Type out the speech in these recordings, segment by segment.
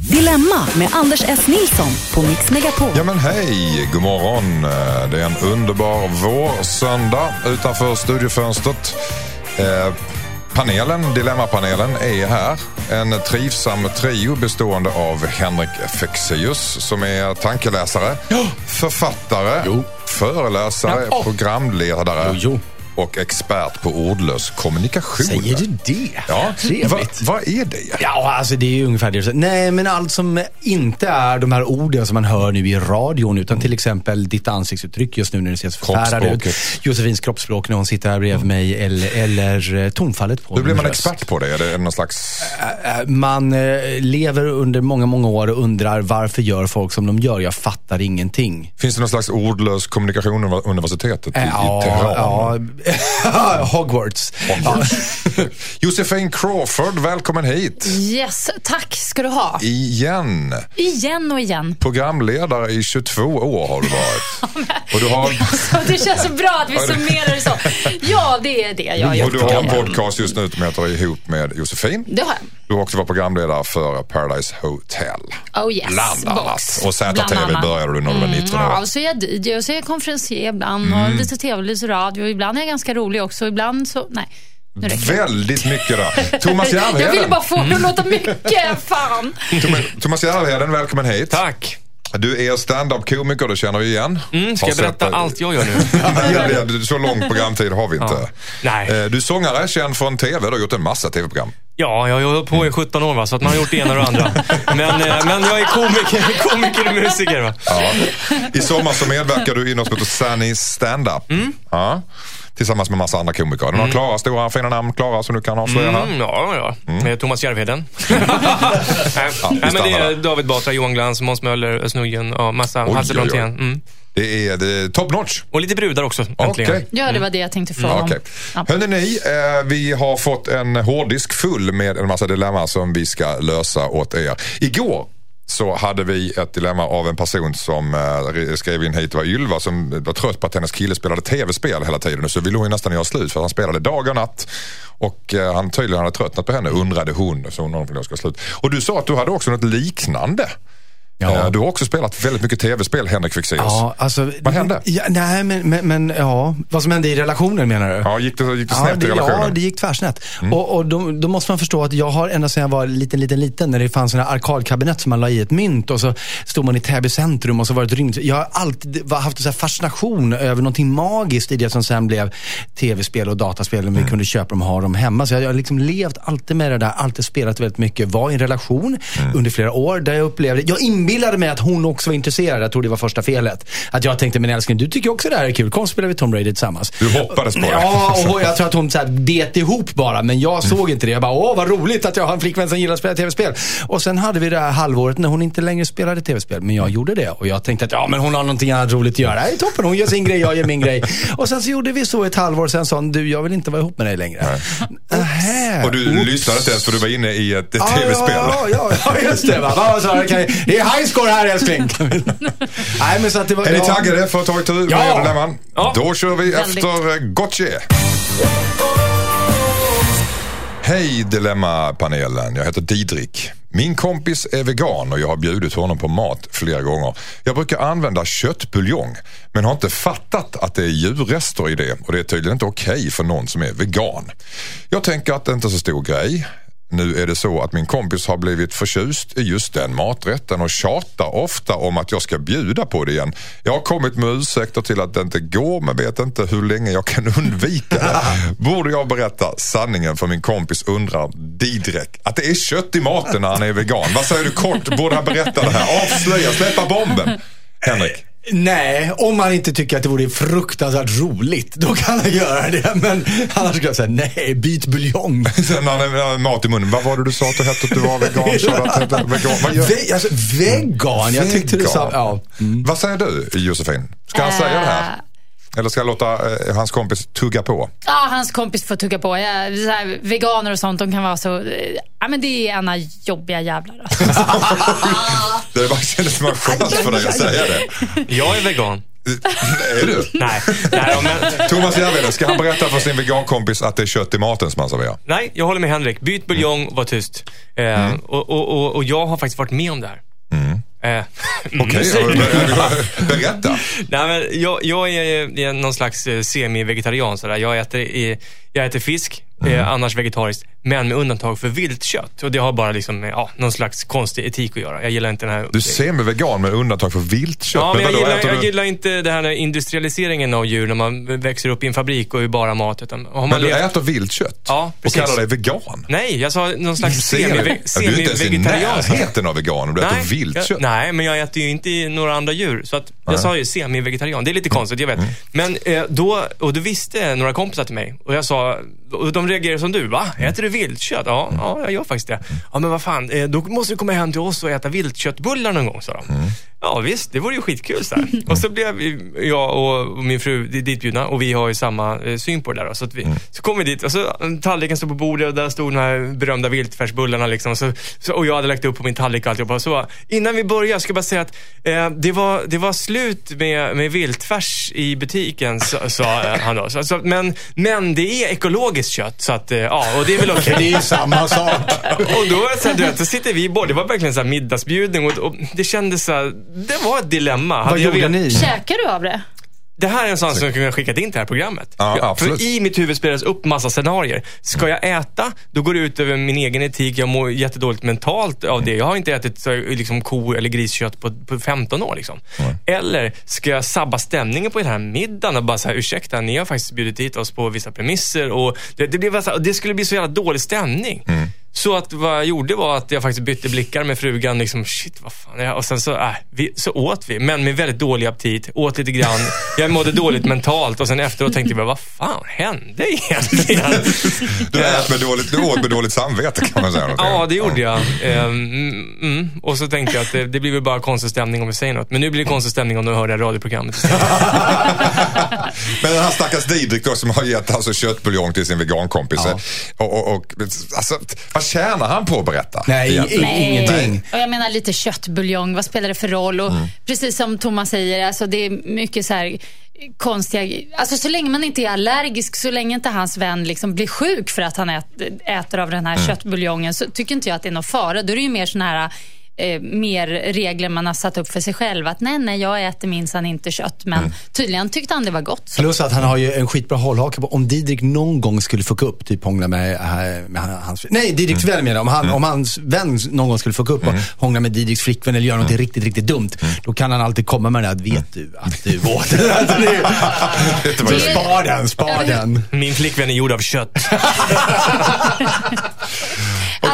Dilemma med Anders S. Nilsson på Mix Megapol. Ja men hej, god morgon. Det är en underbar vårsöndag utanför studiofönstret. Eh, panelen, Dilemmapanelen är här. En trivsam trio bestående av Henrik Fexeus som är tankeläsare, författare, Jo. föreläsare, Ja. programledare Jo, jo. Och expert på ordlös kommunikation. Säger du det? Ja, Trevligt. vad är det? Ja, alltså det är ju ungefär det. Nej, men allt som inte är de här orden som man hör nu i radion, utan till exempel ditt ansiktsuttryck just nu när du ser så förfärad ut. Josefins kroppsspråk när hon sitter här bredvid mig, eller, eller eh, tonfallet på Hur blir man röst. expert på det? Är det någon slags... Man eh, lever under många, många år och undrar varför gör folk som de gör? Jag fattar ingenting. Finns det någon slags ordlös kommunikation universitetet i, Eh, i Teheran? ja, Hogwarts. Ja. Josefin Crawford, välkommen hit. Yes, tack ska du ha. Igen. Igen och igen. Programledare i 22 år har du varit. Och du har, Det känns så bra att vi summerar det så. Ja, det är det jag har och gjort. du har en podcast just nu som heter Ihop med Josefin. Det har jag. Du har också varit programledare för Paradise Hotel. Oh yes, Bland annat. Och ZTV började du när du var 19 år. Ja, och så är jag DJ och så är jag konferencier ibland och lite tv och lite radio. Ibland är jag ganska rolig också. Ibland så, nej. Väldigt mycket där. Thomas Jag ville Järvheden. bara få det att låta mycket. Fan. Thomas Järvheden, välkommen hit. Tack. Du är stand-up-komiker, det känner vi igen. Mm, ska Har jag berätta sett allt jag gör nu? så lång programtid har vi inte. Ja. Nej. Eh, Du är sångare, känd från TV. Du har gjort en massa TV-program. Ja, jag har hållit på i 17 år va, så att man har gjort det ena och det andra. Men, eh, men jag är komiker, komiker och musiker va. Ja. I sommar så medverkar du i något som heter Sunny Stand-Up. Mm. Ja. Tillsammans med massa andra komiker. Är det några klara, stora, fina namn klara som du kan avslöja här? Mm, ja, ja. Med Thomas Järvheden. Nej, Nej, men det är. David Batra, Johan Glans, Måns Möller, Snuggen och massa. Hasse. Brontén. Mm. Det är, det är top notch. Och lite brudar också, äntligen. Okej. Ja, det var det jag tänkte fråga om. Okej. Ja. Hörrni ni, eh, vi har fått en hårddisk full med en massa dilemma som vi ska lösa åt er. Igår så hade vi ett dilemma av en person som eh, skrev in hit, det var Ylva, som var trött på att hennes kille spelade tv-spel hela tiden. Så ville hon ju nästan göra slut för att han spelade dag och natt. Och eh, han tydligen hade tröttnat på henne, undrade hon. Så hon ska slut. Och du sa att du hade också något liknande. Ja. Eh, Du har också spelat väldigt mycket tv-spel, Henrik Fexeus. Ja, alltså, Vad hände? Ja, nej, men, men, men ja, vad som hände i relationen menar du? Ja, gick det, gick det Ja, snett det, i relationen? ja, det gick tvärsnätt. Och, och då, då måste man förstå att jag har ända sedan jag var liten, liten, liten, när det fanns sådana arkadkabinett som man la i ett mynt och så stod man i Täby centrum och så var det ett ring. Jag har alltid haft en sån här fascination över någonting magiskt i det som sen blev tv-spel och dataspel. Om vi kunde köpa dem och ha dem hemma. Så jag har liksom levt alltid med det där, alltid spelat väldigt mycket. Var i en relation under flera år där jag upplevde, jag inbillade mig att hon också var intresserad. Jag tror det var första felet. Att jag tänkte, men älskling, du tycker också det här är kul. Kom så spelar vi Tomb Raider tillsammans. Du hoppades på det? Ja, och jag tror att hon så här bet ihop bara. Men jag såg inte det. Jag bara, åh vad roligt att jag har en flickvän som gillar att spela tv-spel. Och sen hade vi det här halvåret när hon inte längre spelade tv-spel. Men jag gjorde det. Och jag tänkte att ja, men hon har någonting annat roligt att göra. Det är toppen. Hon gör sin grej, jag gör min grej. Och sen så gjorde vi så ett halvår. Sen sa hon, du jag vill inte vara ihop med dig längre. Och du Oops. lyssnade inte ens för du var inne i ett tv-spel. Ja, ja, ja, just det. Va? Kan jag- Det är highscore här älskling. Nej, men så att det var... Är ni ja. taggade för att ta itu med Ja. dilemman? Ja. Då kör vi Väldigt. efter eh, Gotche. Hej Dilemmapanelen, jag heter Didrik. Min kompis är vegan och jag har bjudit honom på mat flera gånger. Jag brukar använda köttbuljong men har inte fattat att det är djurrester i det och det är tydligen inte okej för någon som är vegan. Jag tänker att det inte är så stor grej. Nu är det så att min kompis har blivit förtjust i just den maträtten och tjatar ofta om att jag ska bjuda på det igen. Jag har kommit med ursäkter till att det inte går men vet inte hur länge jag kan undvika det. Borde jag berätta sanningen för min kompis undrar Didrek att det är kött i maten när han är vegan. Vad säger du kort? Borde han berätta det här? Avslöja, släppa bomben. Henrik. Nej, om man inte tycker att det vore fruktansvärt roligt, då kan han göra det. Men annars skulle jag säga, nej, byt buljong. Sen han har mat i munnen. Vad var det du sa att du hette att du var vegan? Du att vegan? Vad, gör... Ve alltså, vegan, jag tyckte du sa... Ja. Vad säger du Josefin? Ska han säga det här? Eller ska jag låta eh, hans kompis tugga på? Ja, hans kompis får tugga på. Jag, så här, veganer och sånt, de kan vara så... eh, Ja, men det är ena jobbiga jävlar. Alltså. Det bara kändes som en chans för dig att säga det. Jag är vegan. är du? Nej, nej, men, Thomas Järvheden, ska han berätta för sin vegankompis att det är kött i maten som han serverar? nej, jag håller med Henrik. Byt buljong, var tyst. Eh, och, och, och, och jag har faktiskt varit med om det här. Eh, Okej, berätta. Nej, men jag, jag är, någon slags eh, semi-vegetarian. Sådär. Jag, äter, eh, jag äter fisk, eh, annars vegetariskt, men med undantag för viltkött. Och det har bara liksom, eh, ja, någon slags konstig etik att göra. Jag gillar inte den här... Du ser med vegan med undantag för viltkött. Ja, men jag, vadå, gillar, jag du... gillar inte det här med industrialiseringen av djur när man växer upp i en fabrik och är bara mat. Utan har man Men du levt- äter viltkött? Ja, Och precis. kallar dig vegan? Nej, jag sa någon slags Ser semi- du? Är inte ens i semi-vegetarian. närheten av vegan. Du äter viltkött. jag, nej, men jag äter ju inte några andra djur. Så att, jag sa ju semi-vegetarian. Det är lite konstigt, jag vet. Mm. Men eh, då, och då visste några kompisar till mig. Och jag sa, och de reagerade som du. Va? Äter du viltkött? Ja, ja, jag gör faktiskt det. Ja, men vad fan, eh, då måste du komma hem till oss och äta viltköttbullar någon gång, sa de. Mm. Ja, visst, det vore ju skitkul. Så här. Och så blev jag och min fru ditbjudna och vi har ju samma eh, syn på det där. då. Så, vi, Mm. så kom vi dit och så tallriken stod på bordet och där stod de här berömda viltfärsbullarna. Liksom. Så, så, och jag hade lagt upp på min tallrik och alltihopa. Så innan vi börjar ska jag bara säga att eh, det, var, det var slut med, med viltfärs i butiken, sa, sa eh, han då. Så, så, men, men det är ekologiskt kött, så att, eh, ja, och det är väl okej. Det är ju samma sak. Och då, var det så här, du vet, så sitter vi bort. Det var verkligen så här middagsbjudning och, och det kändes så här, det var ett dilemma. Vad Hade gjorde ni? Käkar du av det? Det här är en sån som jag kunde skickat in till det här programmet. Ja, för i mitt huvud spelades upp massa scenarier. Ska jag äta, då går det ut över min egen etik. Jag mår jättedåligt mentalt av det. Jag har inte ätit så, liksom, ko eller griskött på, på 15 år. Liksom. Eller ska jag sabba stämningen på den här middagen och bara säga ursäkta, ni har faktiskt bjudit hit oss på vissa premisser. Och det, det, blev så det skulle bli så jävla dålig stämning. Så att vad jag gjorde var att jag faktiskt bytte blickar med frugan. Liksom, shit, vad fan är jag? Och sen så, äh, vi, så åt vi, men med väldigt dålig aptit. Åt lite grann. Jag mådde dåligt mentalt och sen efteråt tänkte jag, vad fan hände egentligen? Du, ät med dåligt, du åt med dåligt samvete kan man säga. Ja, det gjorde jag. Ehm, mm, mm. Och så tänkte jag att det, det blir väl bara konstig stämning om vi säger något. Men nu blir det konstig stämning om du hör det här radioprogrammet. Men den här stackars Didrik då som har gett alltså köttbuljong till sin vegankompis. Ja. Och, och, och, alltså, tjänar han på att berätta? Nej, i- ingenting. Och jag menar lite köttbuljong, vad spelar det för roll? Och Precis som Thomas säger, alltså det är mycket så här konstiga... Alltså så länge man inte är allergisk, så länge inte hans vän liksom blir sjuk för att han ät, äter av den här köttbuljongen, så tycker inte jag att det är någon fara. Då är det ju mer såna här eh, mer regler man har satt upp för sig själv. Att nej, nej, jag äter minsann inte kött. Men tydligen tyckte han det var gott. Så. Plus att han har ju en skitbra hållhake på om Didrik någon gång skulle fucka upp, typ hångla med, äh, med hans... Nej, Didriks vän menar om, han, om hans vän någon gång skulle fucka upp och hångla med Didriks flickvän eller göra något riktigt, riktigt dumt. Då kan han alltid komma med det att vet du att du åt den? Alltså, det är- Så spar den, spar den. Min flickvän är gjord av kött.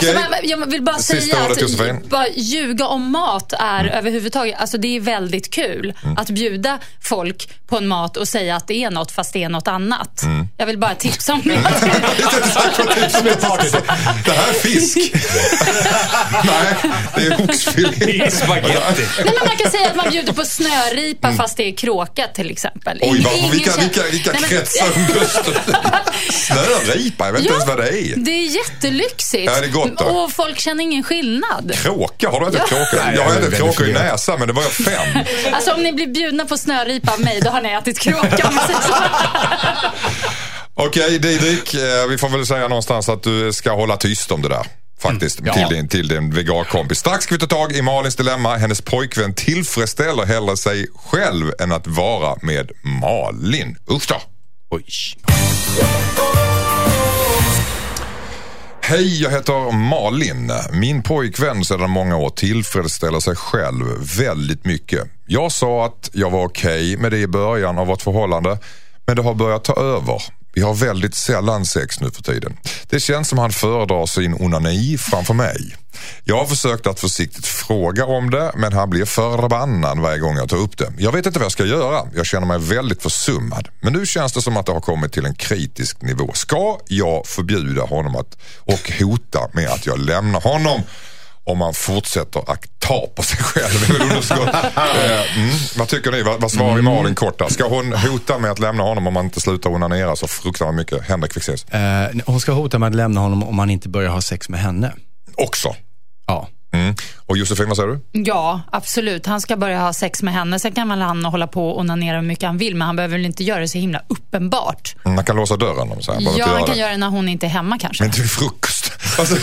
Okej. Alltså, jag vill bara Sista säga ordet, att Josefin. bara ljuga om mat är överhuvudtaget, alltså det är väldigt kul att bjuda folk på en mat och säga att det är något fast det är något annat. Jag vill bara tipsa om det. Det här är fisk. Nej, det är oxfilé. Spaghetti. Nej, men man kan säga att man bjuder på snöripa fast det är kråka till exempel. Oj, ingen vilka, vilka, vilka Nej, men- kretsar du? Snöripa, jag vet inte ens vad det är. Det är jättelyxigt. Ja, det är gott då. Och folk känner ingen skillnad. Kråka, har du ätit kråka? Nej, Jag har ätit kråka i näsan men det var jag fem. Alltså om ni blir bjudna på snöripa av mig, då har ni ätit kråka. Okej, Didrik, eh, vi får väl säga någonstans att du ska hålla tyst om det där. Faktiskt, Mm. till, Ja. din, till din vegankompis. Strax ska vi ta tag i Malins dilemma. Hennes pojkvän tillfredsställer hellre sig själv än att vara med Malin. Usch då! Oj. Hej, jag heter Malin. Min pojkvän sedan många år tillfredsställer sig själv väldigt mycket. Jag sa att jag var okej med det i början av vårt förhållande, men det har börjat ta över. Vi har väldigt sällan sex nu för tiden. Det känns som han föredrar sin onani framför mig. Jag har försökt att försiktigt fråga om det, men han blir förbannad varje gång jag tar upp det. Jag vet inte vad jag ska göra. Jag känner mig väldigt försummad. Men nu känns det som att det har kommit till en kritisk nivå. Ska jag förbjuda honom att, och hota med att jag lämnar honom om han fortsätter att ta på sig själv? Eh, mm, vad tycker ni? Vad, vad svarar Malin kort där? Ska hon hota med att lämna honom om han inte slutar onanera så fruktansvärt mycket? Henrik Fexeus. Eh, hon ska hota med att lämna honom om han inte börjar ha sex med henne. Också. Ja. Mm. Och Josefin, vad säger du? Ja, absolut. Han ska börja ha sex med henne. Sen kan väl han hålla på och onanera hur mycket han vill, men han behöver väl inte göra det så himla uppenbart. Mm, Man kan låsa dörren om så här. Ja, han kan göra det när hon inte är hemma kanske. Men till frukost. Alltså,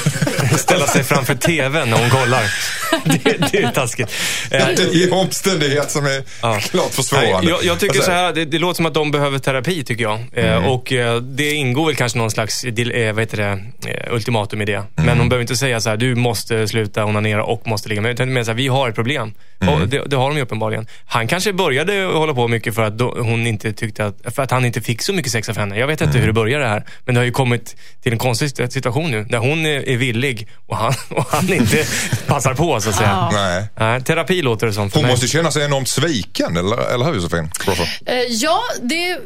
Ställa sig framför TVn när hon kollar. Det, det är taskigt. Eh, det är en omständighet som är Ja. klart försvårande. Nej, jag, jag tycker Alltså, så här, det, det låter som att de behöver terapi tycker jag. Mm. Eh, och eh, det ingår väl kanske någon slags eh, vad heter det, eh, ultimatum i det. Mm. Men hon behöver inte säga så här, du måste sluta onanera och måste ligga med. Utan mer så här, vi har ett problem. Mm. Och det, det har de ju uppenbarligen. Han kanske började hålla på mycket för att då, hon inte tyckte att, för att han inte fick så mycket sex av henne. Jag vet inte Mm. hur det började det här. Men det har ju kommit till en konstig situation nu. Där hon är, är villig och han, och han inte passar på så att säga. Ja. Nej. Nej, terapi låter det som för Hon mig. måste känna sig enormt sviken, eller, eller hur Josefin? Crawford? Eh, ja, det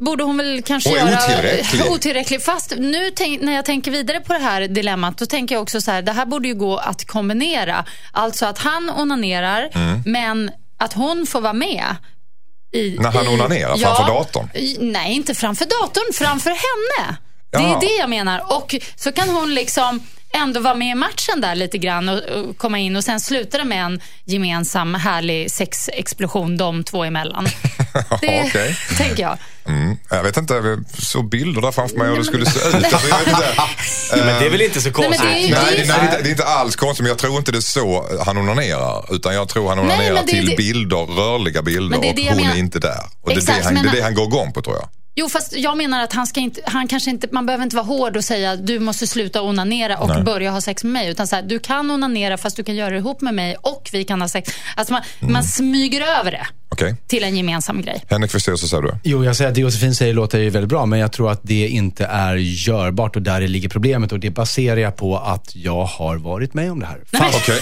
borde hon väl kanske Och göra. otillräcklig. otillräcklig. Fast nu tänk, när jag tänker vidare på det här dilemmat, då tänker jag också så här, det här borde ju gå att kombinera. Alltså att han onanerar, Mm. men att hon får vara med. I, När han i, onanerar framför datorn? i- Nej, inte framför datorn, framför henne. Det Jaha. är det jag menar. Och så kan hon liksom ändå vara med i matchen där lite grann och, och komma in och sen slutar det med en gemensam härlig sexexplosion de två emellan. Det Okej. tänker jag. Mm. Jag vet inte, jag såg bilder där framför mig hur det skulle se ut. Alltså, jag vet inte. Men det är väl inte så konstigt? Nej, det det, är- nej, det, är inte- det är inte alls konstigt, men jag tror inte det är så han onanerar. Utan jag tror han Nej, onanerar till det- bilder, rörliga bilder och hon är inte där. Och det, är det, han, men- det är det han går igång på tror jag. Jo, fast jag menar att han ska inte, han kanske inte, man behöver inte vara hård och säga du måste sluta onanera och Nej. börja ha sex med mig. Utan så här, du kan onanera fast du kan göra det ihop med mig och vi kan ha sex. Alltså man, Mm. man smyger över det Okej. till en gemensam grej. Henrik så säger du? Jo, jag säger att det Josefin säger låter ju väldigt bra, men jag tror att det inte är görbart och där ligger problemet. Och det baserar jag på att jag har varit med om det här. Fast, Okej.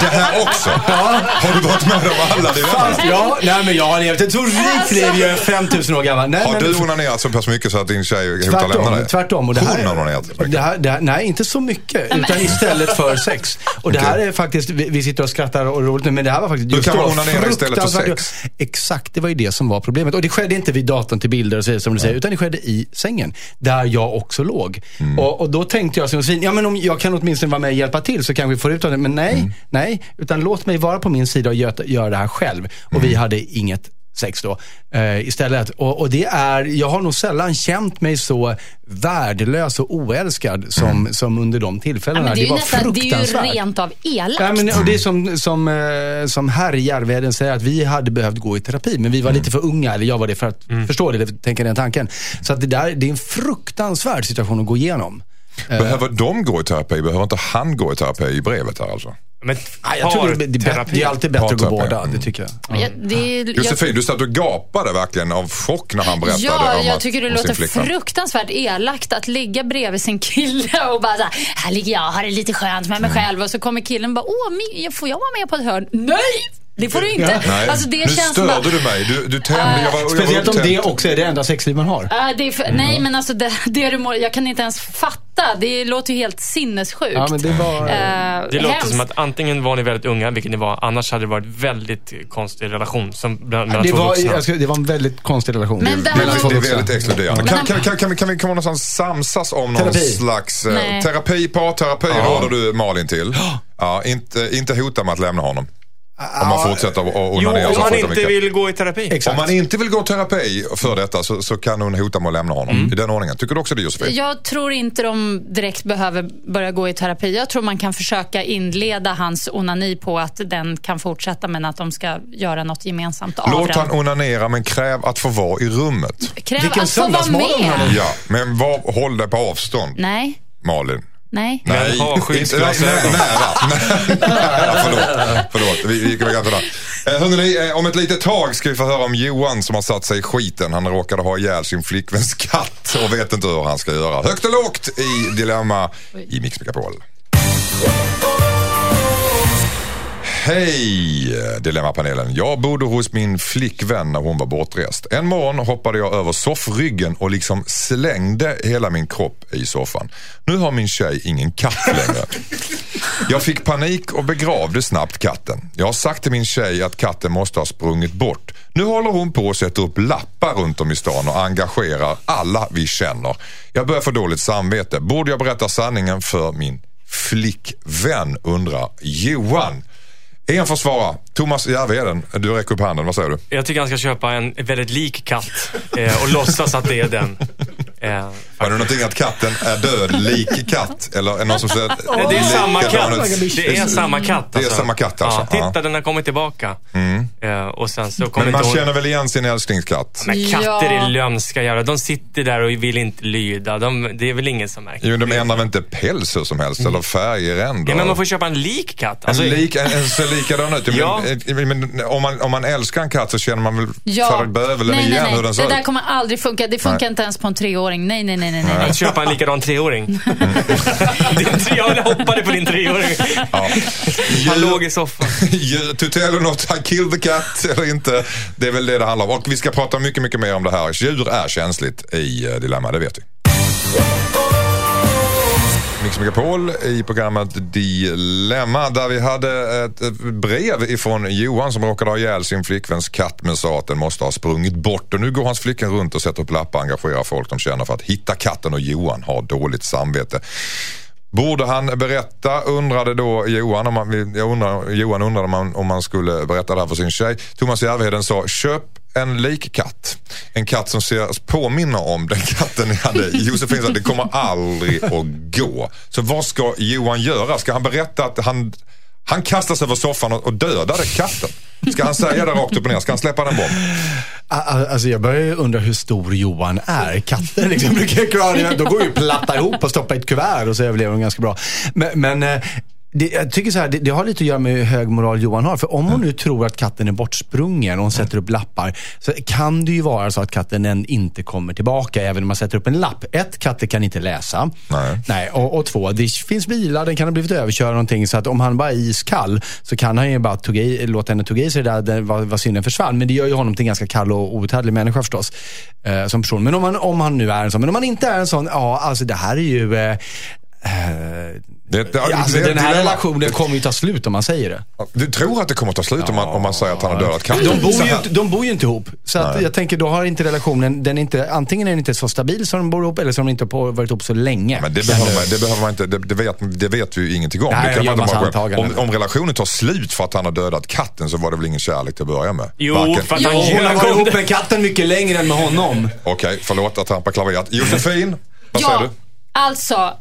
Det här också? Har du varit med om alla dina? fast, ja, nej men jag har levt ett så rikt liv, jag är 5000 år gammal. Nej, Har men, du onanerat så pass mycket så att din tjej hotar lämna Tvärtom, dig? tvärtom. Och det här, Hon har onanerat så mycket? det här, det här, Nej, inte så mycket. Utan istället för sex. Och det här är faktiskt, vi, vi sitter och skrattar och roligt nu, men det här var faktiskt just kan man då onanera istället för sex? Exakt, det var ju det som var problemet. Och det skedde inte vid datorn till bilder och så, som du säger, utan det skedde i sängen. Där jag också låg. Mm. Och, och då tänkte jag som Josefin, ja men om jag kan åtminstone vara med och hjälpa till så kanske vi får ut av det. Men nej, Mm. nej. Utan låt mig vara på min sida och göra, göra det här själv. Och Mm. vi hade inget sex då eh, istället. Och, och det är, jag har nog sällan känt mig så värdelös och oälskad som, Mm. som under de Ja, tillfällena. men det, är ju var nästan, det är ju fruktansvärt. rent av elakt. Ja, men, och det är som, som, eh, som herr Järvheden säger, att vi hade behövt gå i terapi, men vi var lite för unga, eller jag var det för att förstå det, det, tänka den tanken. Så att det, där, det är en fruktansvärd situation att gå igenom. Behöver de gå i terapi? Behöver inte han gå i terapi i brevet här alltså? Men Ja, jag tror det, är det är alltid bättre att gå båda, mm. det tycker jag. Men jag, det är, jag, Josefin, du satt och gapade verkligen av chock när han berättade Ja, om, jag att, tycker det låter fruktansvärt elakt att ligga bredvid sin kille och bara så här, här ligger jag, har det lite skönt med Mm. mig själv och så kommer killen och bara, åh, får jag vara med på ett hörn? Nej! Det får du inte. Nej, Alltså, det nu känns störde bara, du mig. Du, du tände, jag var, jag var Speciellt om det också är det enda sexliv man har. Ja, det är för, Nej, men alltså det, det du mår, jag kan inte ens fatta. Det låter ju helt sinnessjukt. Ja, men det var... Eh, Det låter som att antingen var ni väldigt unga, vilket ni var, annars hade det varit väldigt konstig relation som, bland- mellan det, två var, vuxna. ska, det var en väldigt konstig relation. Men Det, där- är- det är väldigt exkluderande. Kan, kan, kan, kan, vi, kan vi komma någonstans samsas om någon Terapi. slags eh, terapi, parterapi råder du Malin till. Ja, inte, inte hota med att lämna honom. Om man fortsätter att att Jo, onanera om man inte vill gå i terapi. Exakt. Om man inte vill gå terapi för detta så, så kan hon hota med att lämna honom. Mm. I den ordningen. Tycker du också det Josefin? Jag tror inte de direkt behöver börja gå i terapi. Jag tror man kan försöka inleda hans onani på att den kan fortsätta men att de ska göra något gemensamt av Låt den. han onanera men kräv att få vara i rummet. Kräv Vilken att få vara med. Ja, men var, håll dig på avstånd Nej, Malin. Nej. Men ha inte- nej, skyddsglasögon. nej, nära. nära. förlåt, förlåt. Vi, vi gick iväg där. Eh, hörrni, eh, om ett litet tag ska vi få höra om Johan som har satt sig i skiten. Han råkade ha ihjäl sin flickväns katt och vet inte hur han ska göra. Högt och lågt i Dilemma i Mix Megapol. Hej Dilemmapanelen. Jag bodde hos min flickvän när hon var bortrest. En morgon hoppade jag över soffryggen och liksom slängde hela min kropp i soffan. Nu har min tjej ingen katt längre. Jag fick panik och begravde snabbt katten. Jag har sagt till min tjej att katten måste ha sprungit bort. Nu håller hon på att sätta upp lappar runt om i stan och engagerar alla vi känner. Jag börjar få dåligt samvete. Borde jag berätta sanningen för min flickvän undrar Johan. En får svara. Thomas Järvheden, du räcker upp handen. Vad säger du? Jag tycker han ska köpa en väldigt lik katt eh, och låtsas att det är den. Eh, Har du någonting att katten är död, lik katt? Eller är det någon som säger det är samma katt. ut? Det är samma katt. Det är samma katt, alltså. Ja, titta, den har kommit tillbaka. Eh, och sen så kommer Men man inte hon... känner väl igen sin älsklingskatt? Men katter är lömska jävlar. De sitter där och vill inte lyda. De, det är väl ingen som märker. Jo, de ändrar väl inte päls hur som helst eller färgränder? Ja, men man får köpa en lik katt. Alltså, en, lik, en, en ser likadan ut. Ja. Men, men, om, man, om man älskar en katt så känner man väl Ja. för bövelen nej, nej, igen nej. hur den ser Det där ut. kommer aldrig funka. Det funkar inte ens på en treåring. Nej, nej, nej, nej. nej. Att köpa en likadan treåring. din jag hoppade på din treåring. Ja. Han låg i soffan. To tell or not, I kill the cat eller inte. Det är väl det det handlar om. Och vi ska prata mycket, mycket mer om det här. Djur är känsligt i eh, Dilemma, det vet vi. Mix Megapol i programmet Dilemma där vi hade ett brev ifrån Johan som råkade ha ihjäl sin flickväns katt men sa att den måste ha sprungit bort. Och nu går hans flickvän runt och sätter upp lappar och engagerar folk de känner för att hitta katten och Johan har dåligt samvete. Borde han berätta, undrade då Johan. Om man, jag undrar, Johan undrade om man, om man skulle berätta det här för sin tjej. Thomas Järvheden sa, köp en likkatt. En katt som ser, påminner om den katten ni hade. Josefin sa, det kommer aldrig att gå. Så vad ska Johan göra? Ska han berätta att han, han kastas över soffan och, och dödade katten? Ska han säga det rakt upp och ner? Ska han släppa den bomb? A- Alltså jag börjar ju undra hur stor Johan är. Katter liksom brukar klara det. De går ju platta ihop och stoppa i ett kuvert och så överlever de ganska bra. Men, men eh, det, jag tycker så här, det, det har lite att göra med hur hög moral Johan har. För om hon nu tror att katten är bortsprungen och hon sätter upp lappar. Så kan det ju vara så att katten än inte kommer tillbaka även om man sätter upp en lapp. Ett, katter kan inte läsa. Nej. Nej, och, och två, det finns bilar, den kan ha blivit överkörd eller någonting. Så att om han bara är iskall så kan han ju bara tugga i, låta henne tugga i sig det där, där vad, vad synden försvann. Men det gör ju honom till en ganska kall och outhärdlig människa förstås. Eh, som person. Men om han, om han nu är en sån. Men om han inte är en sån, ja alltså det här är ju... Eh, eh, Det, det, ja, alltså, det den här relationen kommer ju ta slut om man säger det. Du tror att det kommer att ta slut om man, om man säger att han har dödat katten? De bor ju, de bor ju inte ihop. Så att jag tänker, då har inte relationen, den är inte, antingen är den inte så stabil som de bor ihop eller så har de inte varit ihop så länge. Men det behöver man, det behöver man inte, det, det, vet, det vet vi ju ingenting om. Nej, det jag man antaganden. om, om relationen tar slut för att han har dödat katten så var det väl ingen kärlek till att börja med? Jo, Varken- för att Jo, han hon har varit ihop det. med katten mycket längre än med honom. Okej, förlåt att trampa klaveret. Josefin, vad säger Ja, du? alltså.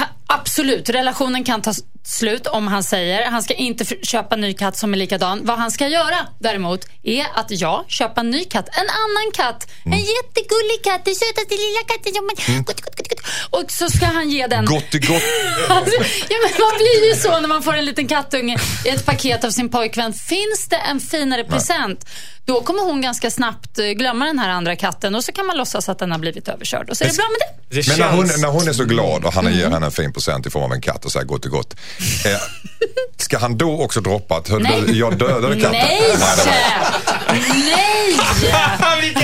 Ha- Absolut, relationen kan ta slut om han säger han ska inte köpa en ny katt som är likadan. Vad han ska göra däremot är att ja, köpa en ny katt. En annan katt. Mm. En jättegullig katt. Den sötaste lilla katten. som man- Gott, gott, gott, gott. Och så ska han ge den... Gott gott. Alltså, ja, men man blir ju så när man får en liten kattunge i ett paket av sin pojkvän. Finns det en finare present, då kommer hon ganska snabbt eh, glömma den här andra katten och så kan man låtsas att den har blivit överkörd. Och så är det bra med det. Det Men när hon, när hon är så glad och han Mm. ger henne en fin present i form av en katt och säger gott och gott. Eh, ska han då också droppa att du, jag dödade katten? Nej! Nej!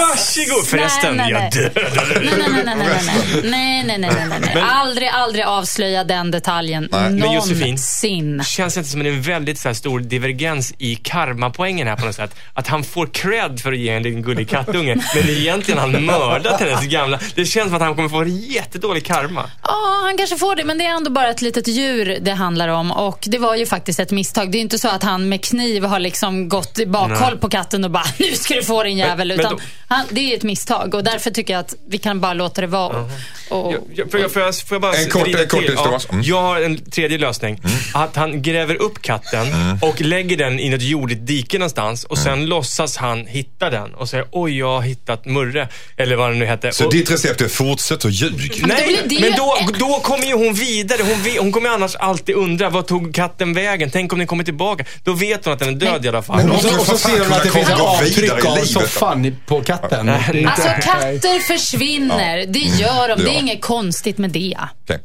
Varsågod! Förresten, nej, nej, nej. jag dödade dig. Nej, nej, nej, nej, nej, nej, nej, nej, Aldrig, aldrig avslöja den detaljen nej. någonsin. Men Josefin, känns det inte som en väldigt så här, stor divergens i karmapoängen här på något sätt? Att han får cred för att ge en liten gullig kattunge, men egentligen har han mördat hennes gamla. Det känns som att han kommer få jättedålig karma. Ja, oh, han kanske får det, men det är ändå bara ett litet djur det handlar om och det var ju faktiskt ett misstag. Det är inte så att han med kniv har liksom gått i bakhåll på katten och bara, nu ska du få din jävel, men, utan men då han, det är ett misstag och därför tycker jag att vi kan bara låta det vara. Och, Jag, jag, får, jag, får, jag, får jag bara En kort- en kort till? Thomas. Mm. Jag har en tredje lösning. Att han gräver upp katten och lägger den i något jordigt dike någonstans och sen låtsas han hitta den och säger oj, jag har hittat Murre. Eller vad det nu hette. Så och, ditt recept är fortsätt att ljug? Men då Nej, men då, då kommer ju hon vidare. Hon, hon kommer annars alltid undra, vad tog katten vägen? Tänk om den kommer tillbaka? Då vet hon att den är död i alla fall. Men och så, och så fan ser hon att det finns avtryck av soffan på katten. Inte- Alltså katter försvinner, det gör de. det Det är inget konstigt med det. Okej.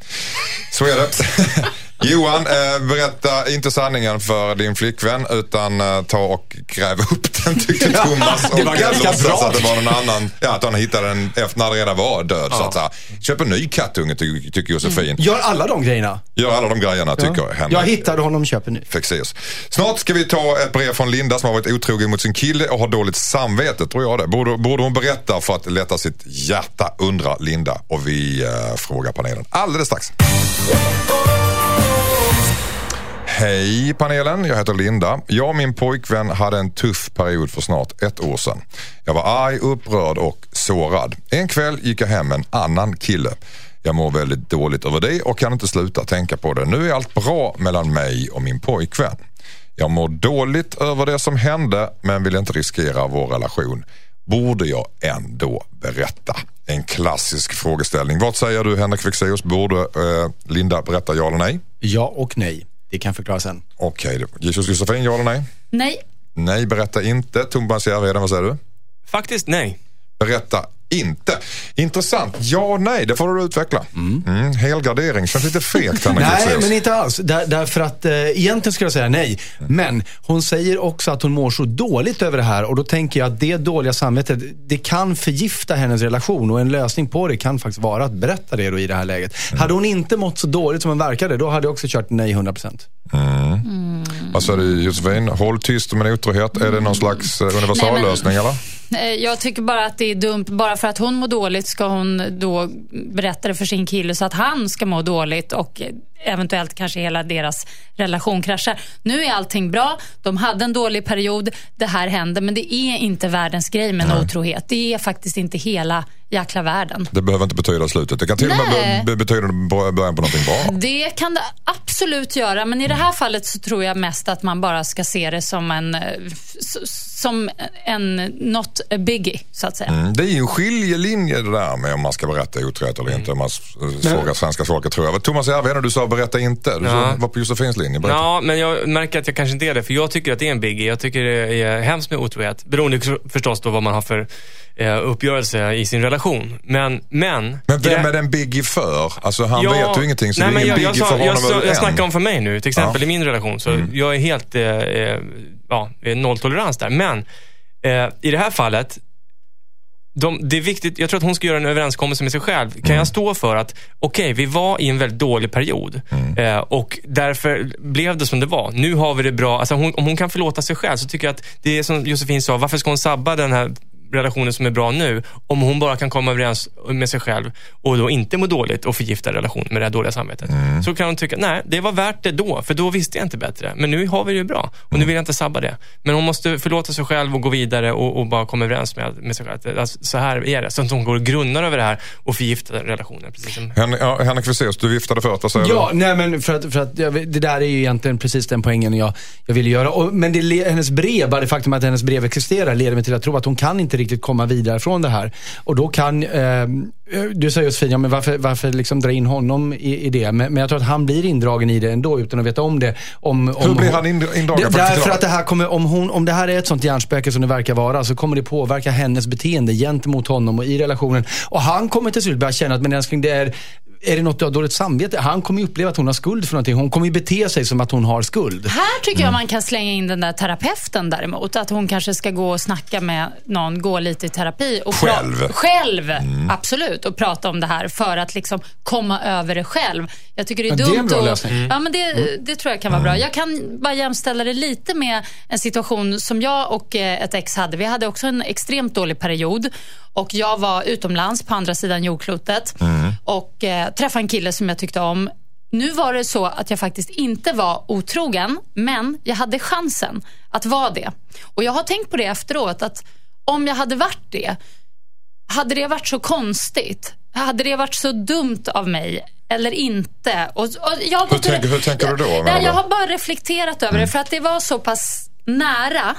Så är det. Johan, eh, berätta inte sanningen för din flickvän utan eh, ta och gräv upp den tyckte Thomas. det var och ganska låtsas bra. att det var någon annan, ja att han hittade den efter när det redan var död så att säga. Köp en ny kattunge ty tycker Josefin. Gör alla de grejerna. Gör alla de grejerna tycker Henrik. Jag hittade honom, köper ny. Fexeus. Snart ska vi ta ett brev från Linda som har varit otrogen mot sin kille och har dåligt samvete, tror jag det. Borde, borde hon berätta för att lätta sitt hjärta, undrar Linda. Och vi eh, frågar panelen alldeles strax. Hej panelen, jag heter Linda. Jag och min pojkvän hade en tuff period för snart ett år sedan. Jag var arg, upprörd och sårad. En kväll gick jag hem med en annan kille. Jag mår väldigt dåligt över det och kan inte sluta tänka på det. Nu är allt bra mellan mig och min pojkvän. Jag mår dåligt över det som hände men vill inte riskera vår relation. Borde jag ändå berätta? En klassisk frågeställning. Vad säger du Henrik Fexeus? Borde eh, Linda berätta ja eller nej? Ja och nej. Det kan förklara sen. Okej, okay. Jesus Josefin, ja eller nej? Nej. Nej, berätta inte. Thomas Järvheden, vad säger du? Faktiskt nej. Berätta inte. Intressant. Ja nej, det får du utveckla. Mm. helgardering känns lite fegt Nej, men inte alls. Där, därför att eh, egentligen skulle jag säga nej. Men hon säger också att hon mår så dåligt över det här och då tänker jag att det dåliga samvetet, det kan förgifta hennes relation och en lösning på det kan faktiskt vara att berätta det då i det här läget. Hade hon inte mått så dåligt som hon verkade, då hade jag också kört nej 100%. Vad säger du Josefin? Håll tyst om en otrohet. Är det någon slags eh, universallösning eller? Eh, Jag tycker bara att det är dumt. Bara för att hon mår dåligt ska hon då berätta det för sin kille så att han ska må dåligt och eventuellt kanske hela deras relation kraschar. Nu är allting bra. De hade en dålig period. Det här hände. Men det är inte världens grej med en otrohet. Det är faktiskt inte hela jäkla världen. Det behöver inte betyda slutet. Det kan till och med Nej. be- be- betyda början på någonting bra. Det kan det absolut göra, men i det här fallet så tror jag mest att man bara ska se det som en, eh, som en not a biggie, så att säga. Mm, Det är ju en skiljelinje det där med om man ska berätta otrohet eller inte. Om man s- frågar svenska folket tror jag. Thomas Järvheden, du sa berätta inte. Du Ja. var på Josefins linje. Berätta. Ja, men jag märker att jag kanske inte är det, för jag tycker att det är en biggie. Jag tycker det är hemskt med otrohet. Beroende förstås på vad man har för eh, uppgörelse i sin relation. Men, men... Men vem det- är den biggie för? Alltså han vet ju ingenting så nej, det är ingen jag, biggie jag, för sa, jag, honom sa, än. jag snackar om för mig nu, till exempel Ja. Mm. i min relation. Så jag är helt, eh, eh, ja, eh, nolltolerans där. Men eh, i det här fallet, de, det är viktigt, jag tror att hon ska göra en överenskommelse med sig själv. Kan Mm. jag stå för att, okej, vi var i en väldigt dålig period Mm. eh, och därför blev det som det var. Nu har vi det bra. Alltså hon, om hon kan förlåta sig själv så tycker jag att det är som Josefin sa, varför ska hon sabba den här relationen som är bra nu om hon bara kan komma överens med sig själv och då inte må dåligt och förgifta relationen med det här dåliga samvetet. Mm. Så kan hon tycka, nej, det var värt det då, för då visste jag inte bättre. Men nu har vi det ju bra och Mm. nu vill jag inte sabba det. Men hon måste förlåta sig själv och gå vidare och, och bara komma överens med, med sig själv. Alltså, så här är det. Så att hon går och grunnar över det här och förgiftar relationen. Precis som Hen, ja, Henrik Fexeus, du viftade förut. Vad säger Ja, nej men för att, för att det där är ju egentligen precis den poängen jag, jag ville göra. Och, men det, hennes brev, bara det faktum att hennes brev existerar, leder mig till att tro att hon kan inte riktigt komma vidare från det här. Och då kan, eh, du säger Josefin, ja, men varför, varför liksom dra in honom i, i det? Men, men jag tror att han blir indragen i det ändå utan att veta om det. Om, om Hur blir hon- han in- indragen? Det, därför att det här kommer, om, hon, om det här är ett sånt hjärnspöke som det verkar vara så kommer det påverka hennes beteende gentemot honom och i relationen. Och han kommer till slut börja känna att, men älskling, det är är det något du har dåligt samvete? Han kommer ju uppleva att hon har skuld för någonting. Hon kommer ju bete sig som att hon har skuld. Här tycker jag man kan slänga in den där terapeuten däremot. Att hon kanske ska gå och snacka med någon, gå lite i terapi. Och pra- Själv. Själv, absolut. Och prata om det här för att liksom komma över det själv. Jag tycker det är Ja, det är dumt en bra lösning. Ja, men det, det tror jag kan vara bra. Jag kan bara jämställa det lite med en situation som jag och eh, ett ex hade. Vi hade också en extremt dålig period. Och jag var utomlands på andra sidan jordklotet och eh, träffade en kille som jag tyckte om. Nu var det så att jag faktiskt inte var otrogen, men jag hade chansen att vara det. Och jag har tänkt på det efteråt, att om jag hade varit det, hade det varit så konstigt? Hade det varit så dumt av mig eller inte? Och, och jag har Hur tänker- hur tänker du då, Nej, jag har bara reflekterat över det, för att det var så pass nära.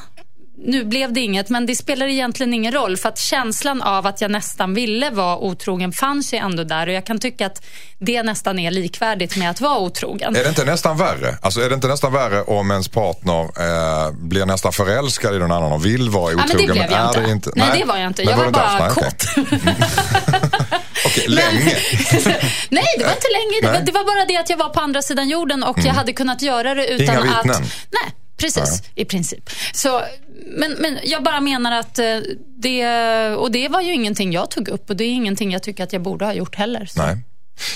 Nu blev det inget, men det spelar egentligen ingen roll. För att känslan av att jag nästan ville vara otrogen fanns ju ändå där. Och jag kan tycka att det nästan är likvärdigt med att vara otrogen. Är det inte nästan värre? Alltså är det inte nästan värre om ens partner eh, blir nästan förälskad i någon annan och vill vara Ja, otrogen? men det blev jag inte. det inte. Nej, det var jag inte. Jag var inte bara kåt. Okej, länge. Nej, det var inte länge. Det var, det var bara det att jag var på andra sidan jorden och jag hade kunnat göra det utan Inga att... vittnen? Nej, precis. I princip. Så, men, men jag bara menar att eh, det... Och det var ju ingenting jag tog upp och det är ingenting jag tycker att jag borde ha gjort heller. Så. Nej.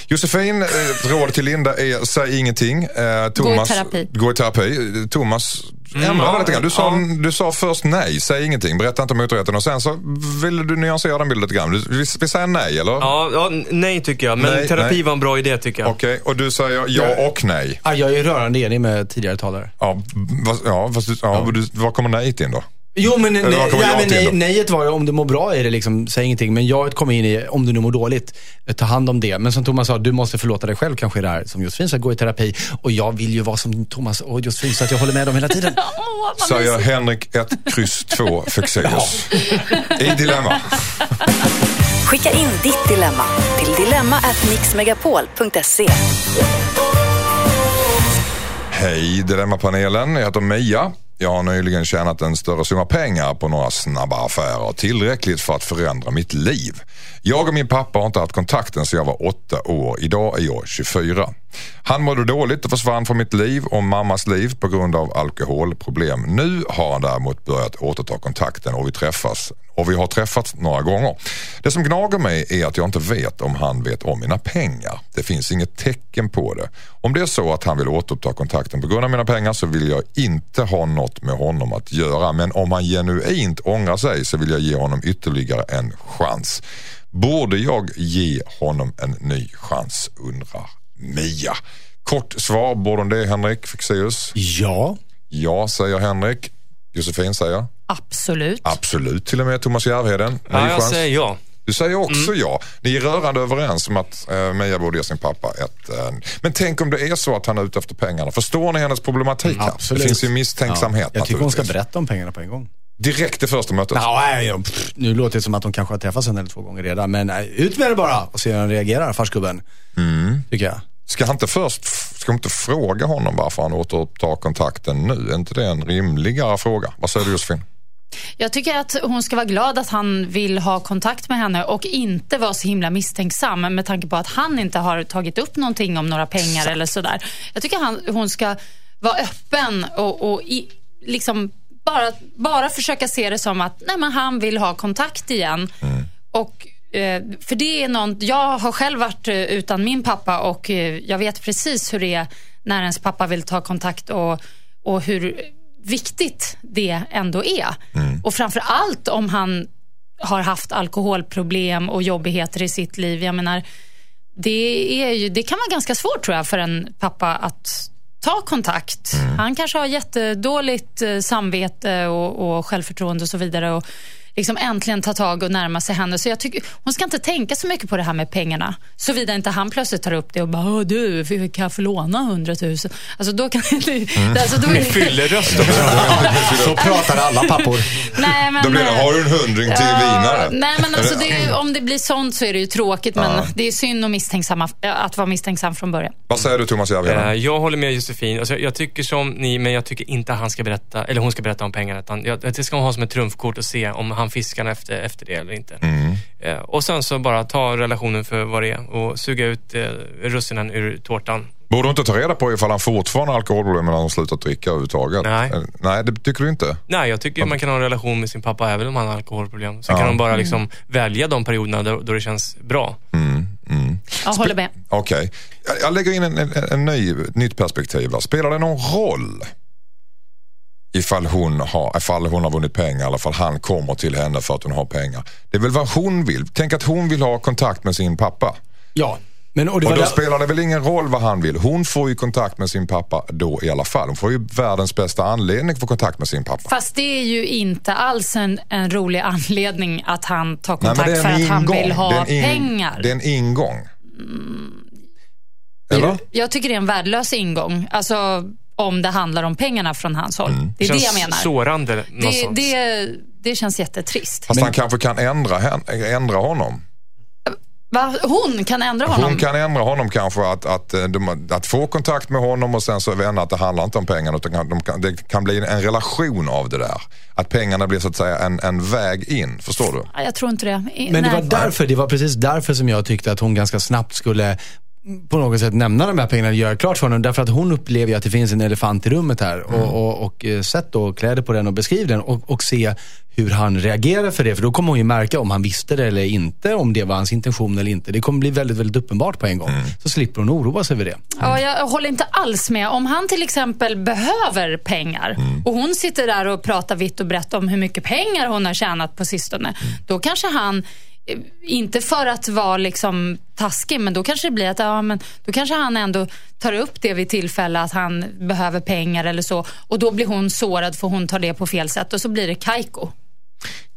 Josefin, eh, rådet till Linda är säg ingenting. Eh, Thomas, terapi. Gå i terapi. Thomas, ändra ja, lite grann. Du sa, ja. du sa först nej, säg ingenting, berätta inte om otroheten och sen så ville du nyansera den bilden lite grann. Du, vi, vi säger nej eller? Ja, ja, nej tycker jag. Men Nej, terapi nej. var en bra idé tycker jag. Okej, och du säger ja och nej. Ja, jag är rörande enig med tidigare talare. Ja, vad, ja, fast, ja, vad du- Vad kommer nej in då? Jo, men, nej, nej, nej, då? nejet var ju om du mår bra är det liksom, säg ingenting. Men jaet kommer in i, om du nu mår dåligt, eh, ta hand om det. Men som Thomas sa, du måste förlåta dig själv kanske det här som Josefin sa, gå i terapi. Och jag vill ju vara som Thomas och Josefin så att jag håller med dem hela tiden. Vad Säger. Henrik 1, kryss 2, Fexeus. I dilemma. Skicka in ditt dilemma till dilemma@mixmegapol.se. Hej Dilemmapanelen, jag heter Mia. Jag har nyligen tjänat en större summa pengar på några snabba affärer. Tillräckligt för att förändra mitt liv. Jag och min pappa har inte haft kontakten sedan jag var åtta år. Idag är jag 24. Han mådde dåligt och försvann från mitt liv och mammas liv på grund av alkoholproblem. Nu har han däremot börjat återta kontakten och vi träffas och vi har träffats några gånger. Det som gnager mig är att jag inte vet om han vet om mina pengar. Det finns inget tecken på det. Om det är så att han vill återuppta kontakten på grund av mina pengar så vill jag inte ha något med honom att göra. Men om han genuint ångrar sig så vill jag ge honom ytterligare en chans. Borde jag ge honom en ny chans undrar Mia. Kort svar, borde hon det Henrik Fexeus? Ja. Ja, säger Henrik. Josefin säger Absolut. absolut till och med Thomas Järvheden. Ny Ja, jag chans. säger ja. Du säger också ja. Ni är rörande överens om att uh, Mia borde ge sin pappa ett... eh, men tänk om det är så att han är ute efter pengarna. Förstår ni hennes problematik här? Absolut. Det finns ju misstänksamhet Ja, jag tycker hon ska berätta om pengarna på en gång. Direkt i första mötet. Nej, nu låter det som att de kanske har träffats en eller två gånger redan. Men nej, ut med det bara och se hur han reagerar, farsgubben. Tycker jag. Ska han inte först ska hon inte fråga honom varför han återupptar kontakten nu? Är inte det en rimligare fråga? Vad säger du Josefin? Jag tycker att hon ska vara glad att han vill ha kontakt med henne och inte vara så himla misstänksam med tanke på att han inte har tagit upp någonting om några pengar eller sådär. Jag tycker han, hon ska vara öppen och, och i, liksom bara, bara försöka se det som att nej, men han vill ha kontakt igen. Och, eh, för det är någon, jag har själv varit eh, utan min pappa och eh, jag vet precis hur det är när ens pappa vill ta kontakt och, och hur viktigt det ändå är. Och framför allt om han har haft alkoholproblem och jobbigheter i sitt liv. Jag menar, det, är ju, det kan vara ganska svårt tror jag för en pappa att ta kontakt. Han kanske har jättedåligt eh, samvete och, och självförtroende och så vidare. Och liksom äntligen ta tag och närma sig henne. Så jag tycker, hon ska inte tänka så mycket på det här med pengarna. Såvida inte han plötsligt tar upp det och bara, "Åh, du, kan jag få låna 100 000? Alltså då kan det, alltså, då Med det, fylleröst också. Så pratar alla pappor. nej, men, Då blir det, eh, har du en hundring till vinare? Nej, men alltså det är, ju- om det blir sånt så är det ju tråkigt. Men Ja. det är synd att, misstänksamma, att vara misstänksam från början. Vad säger du Thomas Eh, Järvheden? Jag håller med Josefin. Alltså, jag tycker som ni, men jag tycker inte han ska berätta, eller hon ska berätta om pengarna. Utan jag, det ska hon ha som ett trumfkort och se om han fiskar efter, efter det eller inte. Mm. Eh, och sen så bara ta relationen för vad det är och suga ut eh, russinen ur tårtan. Borde du inte ta reda på ifall han fortfarande har alkoholproblem när han har slutat dricka överhuvudtaget? Nej. Eh, Nej, det tycker du inte? Nej, jag tycker man kan ha en relation med sin pappa även om han har alkoholproblem. Sen Ja. kan de bara liksom välja de perioderna då, då det känns bra. Mm, mm. Jag håller med. Okej. Jag, jag lägger in en, en, en ny, ett nytt perspektiv. Spelar det någon roll ifall hon, har, ifall hon har vunnit pengar eller ifall han kommer till henne för att hon har pengar? Det är väl vad hon vill. Tänk att hon vill ha kontakt med sin pappa. Ja. Men, och det Och då där- spelar det väl ingen roll vad han vill. Hon får ju kontakt med sin pappa då i alla fall. Hon får ju världens bästa anledning att få kontakt med sin pappa. Fast det är ju inte alls en, en rolig anledning att han tar Nej, kontakt är för att han ingång. vill ha in- pengar. Det är en ingång. Eller? Jag tycker det är en värdelös ingång. Alltså om det handlar om pengarna från hans håll. Mm. Det är det jag menar. sårande Det, det, det känns jättetrist. Fast han kanske kan ändra, ändra honom. Va? Hon kan ändra honom? Hon kan ändra honom kanske att, att, eh, att få kontakt med honom och sen så vända att det handlar inte om pengarna utan de kan, det kan bli en relation av det där. Att pengarna blir så att säga en, en väg in. Förstår du? Ja, Jag tror inte det. I- Men det var därför, det var precis därför som jag tyckte att hon ganska snabbt skulle på något sätt nämna de här pengarna, göra klart för honom. Därför att hon upplever ju att det finns en elefant i rummet här. Mm. Och, och, och eh, sätt då kläder på den och beskriv den och, och se hur han reagerar för det. För då kommer hon ju märka om han visste det eller inte, om det var hans intention eller inte. Det kommer bli väldigt, väldigt uppenbart på en gång. Mm. Så slipper hon oroa sig över det. Ja, jag håller inte alls med. Om han till exempel behöver pengar Mm. och hon sitter där och pratar vitt och brett om hur mycket pengar hon har tjänat på sistone. Mm. Då kanske han, inte för att vara liksom taskig, men då kanske det blir att ja, men då kanske han ändå tar upp det vid tillfälle att han behöver pengar eller så. Och då blir hon sårad för hon tar det på fel sätt och så blir det kajko.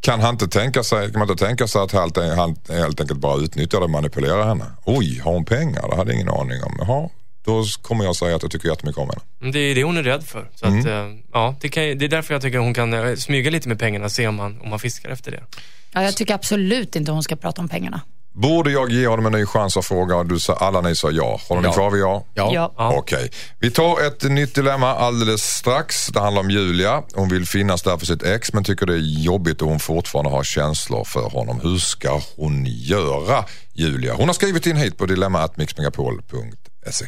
Kan han inte tänka sig, kan man inte tänka sig att helt, han helt enkelt bara utnyttjar och manipulerar henne? Oj, har hon pengar? Det hade jag ingen aning om. Jaha, då kommer jag säga att jag tycker jättemycket om henne. Men Det är det hon är rädd för. Så att, eh, ja, det, kan, det är därför jag tycker hon kan eh, smyga lite med pengarna och se om han, om han fiskar efter det. Ja, jag tycker absolut inte hon ska prata om pengarna. Borde jag ge honom en ny chans att fråga? Och Du sa, alla ni sa ja. Håller ni Ja. kvar vid ja? Ja. Ja. Ja. Okej. Vi tar ett nytt dilemma alldeles strax. Det handlar om Julia. Hon vill finnas där för sitt ex men tycker det är jobbigt och hon fortfarande har känslor för honom. Hur ska hon göra, Julia? Hon har skrivit in hit på dilemma.mixmegapol.se.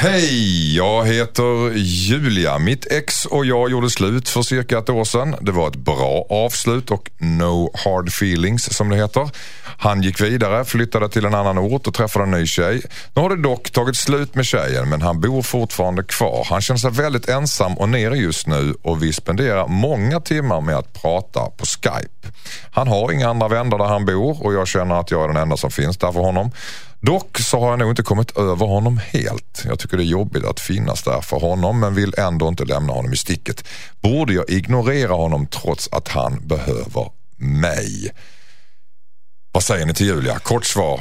Hej, jag heter Julia. Mitt ex och jag gjorde slut för cirka ett år sedan. Det var ett bra avslut och no hard feelings som det heter. Han gick vidare, flyttade till en annan ort och träffade en ny tjej. Nu har det dock tagit slut med tjejen men han bor fortfarande kvar. Han känner sig väldigt ensam och nere just nu och vi spenderar många timmar med att prata på Skype. Han har inga andra vänner där han bor och jag känner att jag är den enda som finns där för honom. Dock så har jag nog inte kommit över honom helt. Jag tycker det är jobbigt att finnas där för honom men vill ändå inte lämna honom i sticket. Borde jag ignorera honom trots att han behöver mig? Vad säger ni till Julia? Kort svar.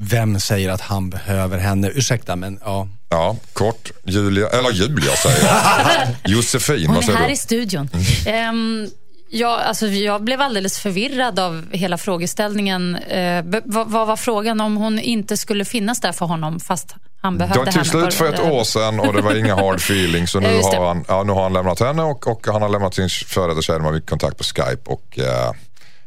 Vem säger att han behöver henne? Ursäkta, men ja. Ja, kort. Julia, eller Julia säger jag. Josefin, Hon vad är säger här du? i studion. Ehm, ja, alltså, jag blev alldeles förvirrad av hela frågeställningen. Eh, vad, vad var frågan om hon inte skulle finnas där för honom fast han Det behövde tog henne? slut för ett år sedan och det var inga hard feelings. Och nu, det. har han, ja, nu har han lämnat henne och, och han har lämnat sin före detta tjej. De har mycket kontakt på Skype. Och, eh,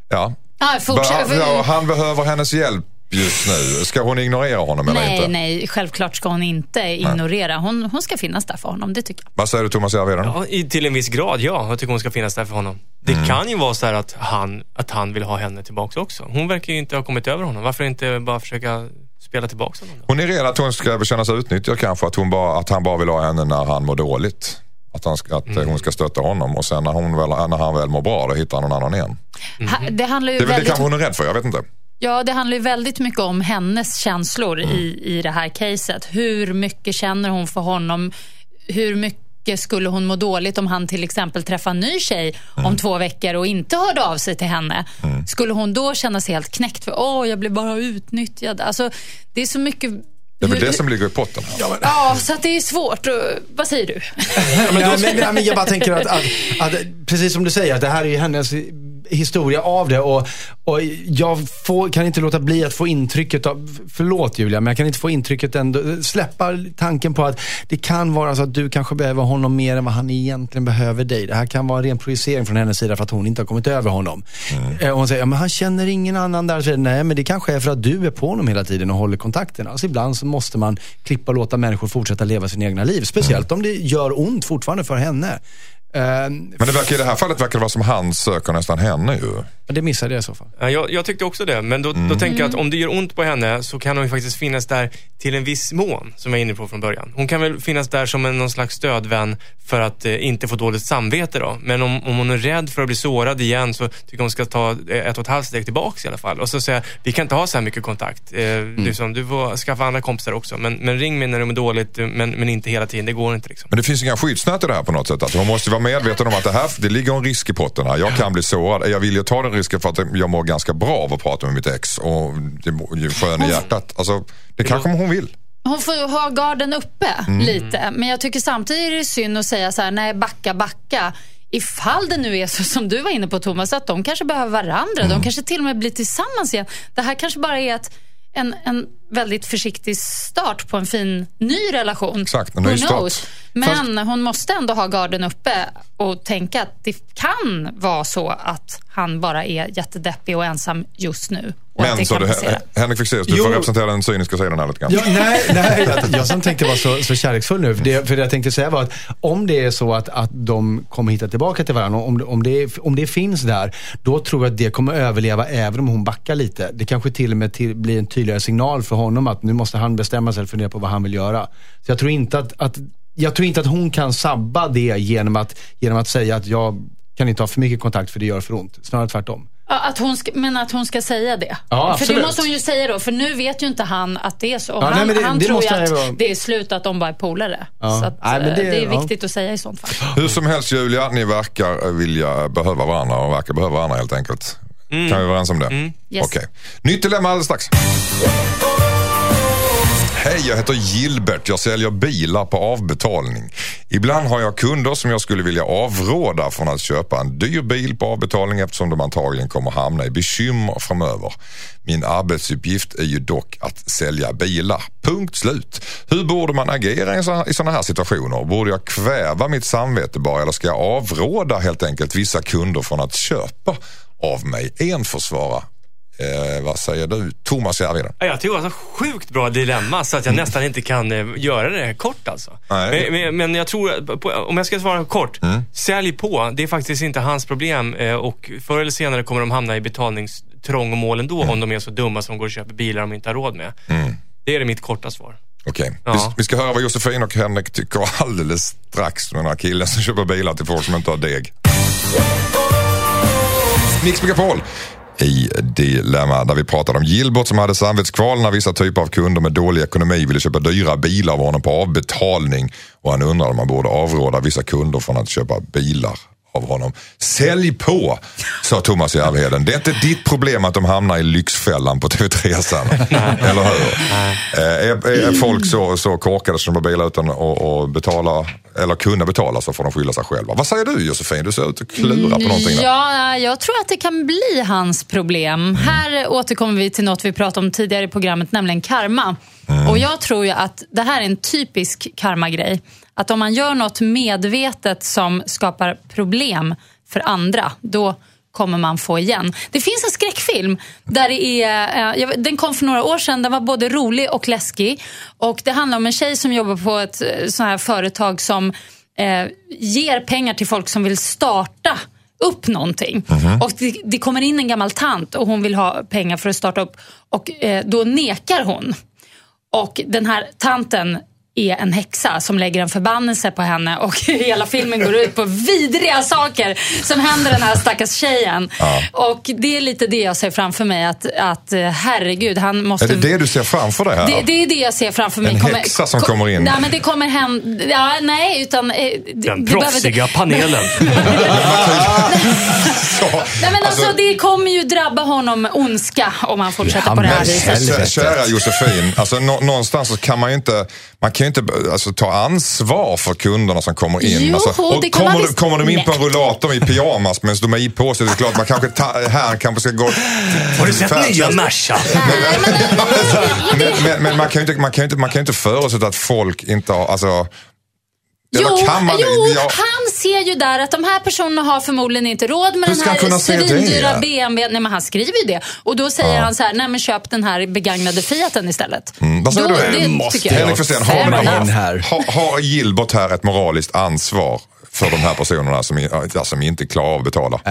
ja. Ah, fortsätt, Be- ja, han behöver hennes hjälp just nu. Ska hon ignorera honom eller nej, inte? nej, självklart ska hon inte ignorera. Hon, hon ska finnas där för honom, det tycker jag. Vad säger du Thomas Järvheden? Ja, i, till en viss grad, ja. Jag tycker hon ska finnas där för honom. Det Mm. kan ju vara så här att han, att han vill ha henne tillbaka också. Hon verkar ju inte ha kommit över honom. Varför inte bara försöka spela tillbaka honom då? Hon är rädd att hon ska känna sig utnyttjad kanske. Att, hon bara, att han bara vill ha henne när han mår dåligt. Att, han ska, att eh, hon ska stötta honom och sen när, hon väl, när han väl mår bra då hittar han någon annan igen. Ha, det handlar ju Det är väl det väldigt... kanske hon är rädd för, jag vet inte. Ja, det handlar ju väldigt mycket om hennes känslor Mm. i, i det här caset. Hur mycket känner hon för honom? Hur mycket skulle hon må dåligt om han till exempel träffar en ny tjej Mm. om två veckor och inte hörde av sig till henne? Skulle hon då känna sig helt knäckt för åh, jag blev bara utnyttjad? Alltså, det är så mycket... Det är väl det som ligger i potten. Här. Ja, så att det är svårt. Vad säger du? men, nej, men, nej, men jag bara tänker att, att, att, precis som du säger, att det här är ju hennes historia av det och, och jag får, kan inte låta bli att få intrycket av, förlåt Julia, men jag kan inte få intrycket ändå, släppa tanken på att det kan vara så att du kanske behöver honom mer än vad han egentligen behöver dig. Det här kan vara en ren projicering från hennes sida för att hon inte har kommit över honom. Eh, Och hon säger, ja, men han känner ingen annan där. Så, Nej, men det kanske är för att du är på honom hela tiden och håller kontakten. Alltså ibland så måste man klippa och låta människor fortsätta leva sina egna liv. Speciellt om det gör ont fortfarande för henne. Eh, Men det verkar, i det här fallet verkar det vara som han söker nästan henne ju. men det missade jag i så fall. Ja, jag, jag tyckte också det, men då, då tänker jag att om det gör ont på henne så kan hon ju faktiskt finnas där till en viss mån, som jag är inne på från början. Hon kan väl finnas där som en, någon slags stödvän för att eh, inte få dåligt samvete då. Men om, om hon är rädd för att bli sårad igen så tycker jag hon ska ta eh, ett och ett halvt steg tillbaks i alla fall. Och så säga, vi kan inte ha så här mycket kontakt. Eh, liksom, du får skaffa andra kompisar också. Men, men ring mig när du mår dåligt, eh, men, men inte hela tiden. Det går inte liksom. Men det finns inga skyddsnät i det här på något sätt. Alltså, hon måste vara medveten om att det här det ligger en risk i potten här. Jag kan bli sårad. Jag vill ju ta den risken för att jag mår ganska bra av att prata med mitt ex. Och det är skön i hjärtat. Alltså, det kanske hon vill. Hon får ha garden uppe Mm. lite. Men jag tycker samtidigt är det synd att säga så här, nej backa, backa. ifall det nu är så som du var inne på Thomas, att de kanske behöver varandra. Mm. De kanske till och med blir tillsammans igen. Det här kanske bara är ett, en, en väldigt försiktig start på en fin ny relation. Exakt, en Who ny start. knows? Men hon måste ändå ha garden uppe och tänka att det kan vara så att han bara är jättedeppig och ensam just nu. Men så du. Henrik Fexeus, du Jo. får representera den cyniska sidan här lite grann. Ja, nej, nej jag, jag som tänkte vara så, så kärleksfull nu. För det, för det jag tänkte säga var att om det är så att, att de kommer hitta tillbaka till varandra, om, om, det, om det finns där, då tror jag att det kommer överleva även om hon backar lite. Det kanske till och med till, blir en tydligare signal för honom att nu måste han bestämma sig och fundera på vad han vill göra. Så jag tror inte att, att jag tror inte att hon kan sabba det genom att, genom att säga att jag kan inte ha för mycket kontakt för det gör för ont. Snarare tvärtom. Ja, att hon ska, men att hon ska säga det. Ja, för absolut. det måste hon ju säga då, för nu vet ju inte han att det är så. Ja, han nej, men det- han det tror måste ju att vara- det är slut, att de bara är polare. Ja. Så att, Nej, eh, det- det, är ja. viktigt att säga i sånt fall. Hur som helst Julia, ni verkar vilja behöva varandra och verkar behöva varandra helt enkelt. Kan vi vara överens om det? Yes. Okej. Nytt dilemma alldeles strax. Hej, jag heter Gilbert. Jag säljer bilar på avbetalning. Ibland har jag kunder som jag skulle vilja avråda från att köpa en dyr bil på avbetalning eftersom de antagligen kommer hamna i bekymmer framöver. Min arbetsuppgift är ju dock att sälja bilar. Punkt slut. Hur borde man agera i sådana här situationer? Borde jag kväva mitt samvete bara eller ska jag avråda helt enkelt vissa kunder från att köpa av mig? En får svara. Eh, vad säger du? Thomas Järvheden. Ja, Jag tycker det var så sjukt bra dilemma så att jag nästan inte kan eh, göra det kort alltså. Men, men, men jag tror, att på, om jag ska svara kort. Sälj på, det är faktiskt inte hans problem eh, och förr eller senare kommer de hamna i betalningstrångmål ändå om de är så dumma som går och köper bilar de inte har råd med. Det är det mitt korta svar. Okej, Ja. vi, vi ska höra vad Josefin och Henrik tycker alldeles strax. med Den här killen som köper bilar till folk som inte har deg. Mix Megapol i Dilemma där vi pratade om Gilbert som hade samvetskval när vissa typer av kunder med dålig ekonomi ville köpa dyra bilar av honom på avbetalning. Och han undrade om man borde avråda vissa kunder från att köpa bilar av honom. Sälj på, sa Thomas Järvheden. Det är inte ditt problem att de hamnar i Lyxfällan på TV3 sen. Eller hur? Eh, Är, är folk så, så korkade som de har bilar utan att betala, eller kunna betala så får de skylla sig själva. Vad säger du Josefin? Du ser ut att klura på någonting där. Ja, jag tror att det kan bli hans problem. Här återkommer vi till något vi pratade om tidigare i programmet, nämligen karma. Och jag tror ju att det här är en typisk karma-grej. Att om man gör något medvetet som skapar problem för andra, då kommer man få igen. Det finns en skräckfilm, där det är, eh, den kom för några år sedan, den var både rolig och läskig. Och Det handlar om en tjej som jobbar på ett eh, sånt här företag som eh, ger pengar till folk som vill starta upp någonting. Och det, det kommer in en gammal tant och hon vill ha pengar för att starta upp. Och eh, Då nekar hon. Och den här tanten är en häxa som lägger en förbannelse på henne och hela filmen går ut på vidriga saker som händer den här stackars tjejen. Och det är lite det jag ser framför mig att, att eh, herregud, han måste... Är det det du ser framför dig här? Det, det är det jag ser framför mig. En häxa som kommer in. Nej, men det kommer hända... Ja, nej, utan... eh, Den det behöver- proffsiga panelen. Nej, men alltså, det kommer ju drabba honom ondska om han fortsätter Ja, på det här viset. Kära Josefin, alltså, nå- någonstans så kan man ju inte, man kan ju inte alltså, ta ansvar för kunderna som kommer in. Jo, alltså, och det kan kommer, man visst. kommer de in på en rullator i pyjamas medan de har i på sig, det är klart man kanske ta, här kanske ska gå... Har du sett nya Merca? men, men, men man kan ju inte, man kan inte, man kan inte förutsätta att folk inte har, alltså... Jo, eller kan man, jo ja, han ser ju där att de här personerna har förmodligen inte råd med den här svindyra BMW. Nej, men han skriver ju det. Och då säger han så här, nej men köp den här begagnade Fiaten istället. Mm, vad säger då, du? det Måste. Henrik Fexén, har, har, har Gilbert här ett moraliskt ansvar för de här personerna som, ja, som inte klarar av att betala? Uh,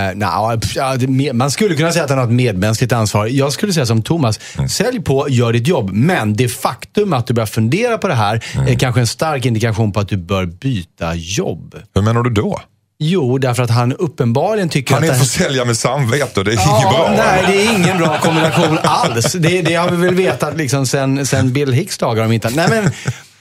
det, me- man skulle kunna säga att han har ett medmänskligt ansvar. Jag skulle säga som Thomas, sälj på, gör ditt jobb. Men det faktum att du börjar fundera på det här är kanske en stark indikation på att du bör byta jobb. Hur menar du då? Jo, därför att han uppenbarligen tycker Han är att... en försäljare med samvete och det är inget Ja, bra. nej, det är ingen bra kombination alls. Det, det har vi väl vetat liksom sen, sen Bill Hicks dagar om inte nej, men,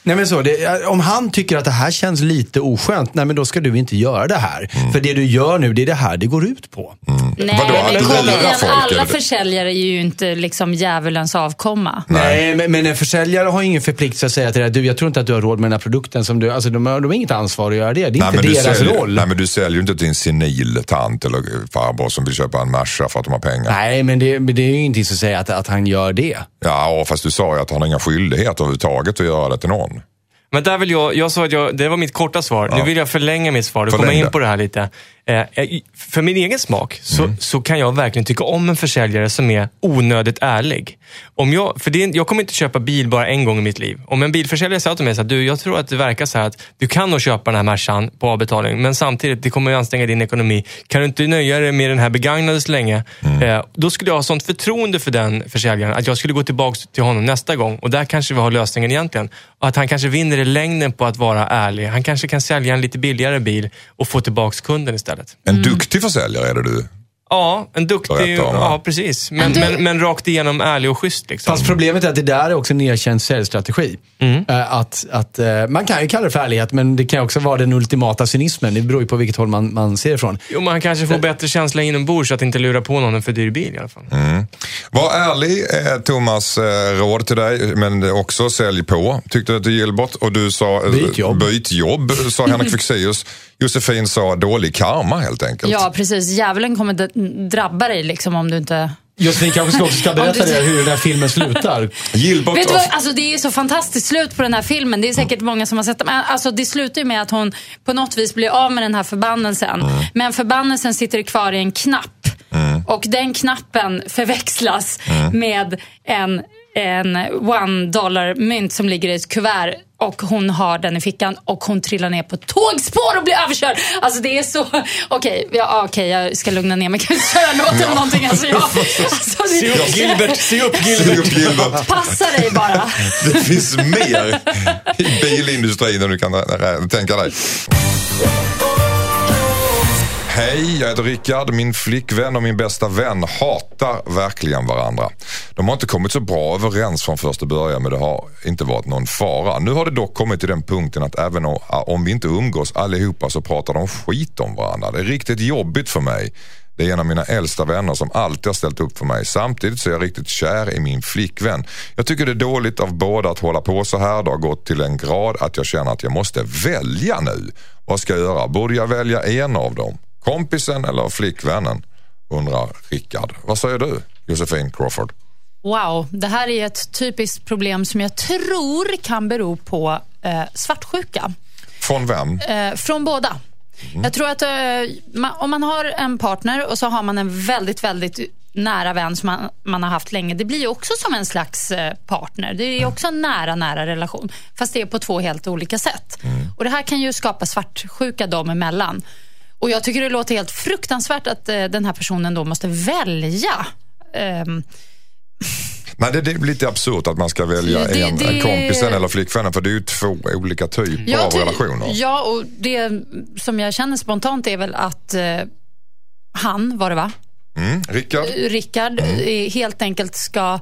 Nej men så, det, om han tycker att det här känns lite oskönt, nej men då ska du inte göra det här. Mm. För det du gör nu, det är det här det går ut på. Nej, Vadå, men kom igen. folk, Alla försäljare är ju inte liksom djävulens avkomma. Nej, men, men en försäljare har ingen förpliktelse att säga till dig, du jag tror inte att du har råd med den här produkten. Som du, alltså, de, har, de har inget ansvar att göra det. Det är Nej, inte men du deras säljer, roll. nej men du säljer ju inte till en senil tant eller farbror som vill köpa en Merca för att de har pengar. Nej, men det, men det är ju ingenting som säger att, att han gör det. Ja, fast du sa ju att han har inga skyldigheter överhuvudtaget att göra det till någon. Men där vill jag, jag sa att jag, det var mitt korta svar. Nu vill jag förlänga mitt svar. Då kommer in på det här lite. Eh, i- för min egen smak så, Mm. så kan jag verkligen tycka om en försäljare som är onödigt ärlig. Om jag, för det, är- jag kommer inte köpa bil bara en gång i mitt liv. Om en bilförsäljare säger till mig så att du, jag tror att det verkar så här att du kan nog köpa den här Mercan på avbetalning, men samtidigt, det kommer ju anstränga din ekonomi. Kan du inte nöja dig med den här begagnade så länge? Mm. Eh, då skulle jag ha sånt förtroende för den försäljaren att jag skulle gå tillbaka till honom nästa gång och där kanske vi har lösningen egentligen. Och att han kanske vinner i längden på att vara ärlig. Han kanske kan sälja en lite billigare bil och få tillbaka kunden istället. En duktig försäljare är det du. Ja, en duktig... Det. Ja, precis. Men, Men du- men, men rakt igenom ärlig och schysst. Liksom. Fast problemet är att det där är också en erkänd säljstrategi. Eh, Att, att, eh, man kan ju kalla det för ärlighet, men det kan också vara den ultimata cynismen. Det beror ju på vilket håll man, man ser ifrån. Jo, man kanske får bättre känsla inombords så att inte lura på någon en för dyr bil i alla fall. Var ärlig, eh, Thomas, eh, råd till dig, men också sälj på, tyckte du till Gilbert. Och du sa Byt jobb. byt jobb, sa Henrik Fexeus. Josefin sa dålig karma helt enkelt. Ja, precis. Djävulen kommer drabba dig liksom om du inte... Josefin kanske ska, också ska berätta det, hur den här filmen slutar. Gilbert, Vet du vad, alltså det är så fantastiskt slut på den här filmen. Det är säkert många som har sett den. Men alltså det slutar ju med att hon på något vis blir av med den här förbannelsen. Men förbannelsen sitter kvar i en knapp. Och den knappen förväxlas med en, en one dollar mynt som ligger i ett kuvert. Och hon har den i fickan och hon trillar ner på ett tågspår och blir överkörd. Alltså det är så... Okej, ja, okej jag ska lugna ner mig. Kan vi köra en låt eller någonting? Alltså, jag, alltså, Se det, upp Gilbert, se upp Se Gilbert. upp Gilbert. passa dig bara. Det finns mer i bilindustrin än du kan tänka dig. Hej, jag heter Rickard. Min flickvän och min bästa vän hatar verkligen varandra. De har inte kommit så bra överens från första början men det har inte varit någon fara. Nu har det dock kommit till den punkten att även om, vi inte umgås allihopa så pratar de skit om varandra. Det är riktigt jobbigt för mig. Det är en av mina äldsta vänner som alltid har ställt upp för mig. Samtidigt så är jag riktigt kär i min flickvän. Jag tycker det är dåligt av båda att hålla på så här. Det har gått till en grad att jag känner att jag måste välja nu. Vad ska jag göra? Borde jag välja en av dem? Kompisen eller flickvännen? Undrar Rickard. Vad säger du, Josefin Crawford? Wow, det här är ett typiskt problem som jag tror kan bero på eh, svartsjuka. Från vem? Eh, från båda. Jag tror att eh, om man har en partner och så har man en väldigt, väldigt nära vän som man, man har haft länge. Det blir också som en slags eh, partner. Det är ju också en nära, nära relation. Fast det är på två helt olika sätt. Och Det här kan ju skapa svartsjuka dem emellan. Och jag tycker det låter helt fruktansvärt att eh, den här personen då måste välja. Ehm, Nej, det, det är lite absurt att man ska välja Det- en, det- kompisen eller flickvännen för det är ju två olika typer av relationer. Ja, och det som jag känner spontant är väl att eh, han, var det va? Mm, Rickard? Rickard eh, helt enkelt ska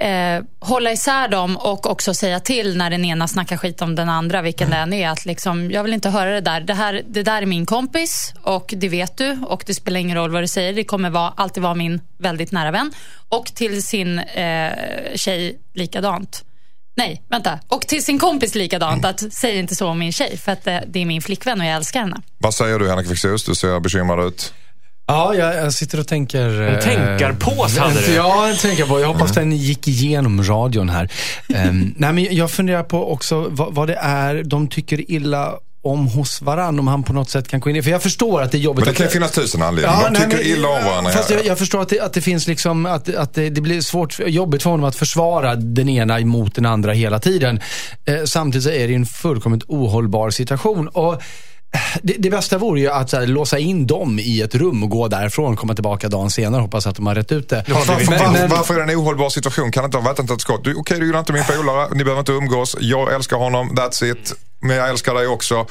eh, hålla isär dem och också säga till när den ena snackar skit om den andra, vilken den är. Att liksom, jag vill inte höra det där. Det, här. det där är min kompis och det vet du och det spelar ingen roll vad du säger. Det kommer vara, alltid vara min väldigt nära vän. Och till sin eh, tjej likadant. Nej, vänta. Och till sin kompis likadant. Att säg inte så om min tjej för att eh, det är min flickvän och jag älskar henne. Vad säger du Henrik Fexeus? Du ser bekymrad ut. Ja, jag, jag sitter och tänker... En eh, tänkarpås hade du. Ja, en tänkarpås. Jag hoppas den gick igenom radion här. Ehm, nej, men jag funderar på också vad, vad det är de tycker illa om hos varann. Om han på något sätt kan gå in i För jag förstår att det är jobbigt. Men det kan ju finnas tusen anledningar. De nej, tycker men- illa om varandra. Fast jag, jag förstår att det, att det finns liksom, att, att det, det blir svårt, jobbigt för honom att försvara den ena mot den andra hela tiden. Eh, samtidigt så är det ju en fullkomligt ohållbar situation. Och det, det bästa vore ju att så här, låsa in dem i ett rum och gå därifrån, komma tillbaka dagen senare, hoppas att de har rätt ut det. Varför, Men- men- varför är det en ohållbar situation? Kan inte ha varit ett skott? Okej, du gillar inte min polare, ni behöver inte umgås. Jag älskar honom, that's it. Men jag älskar dig också.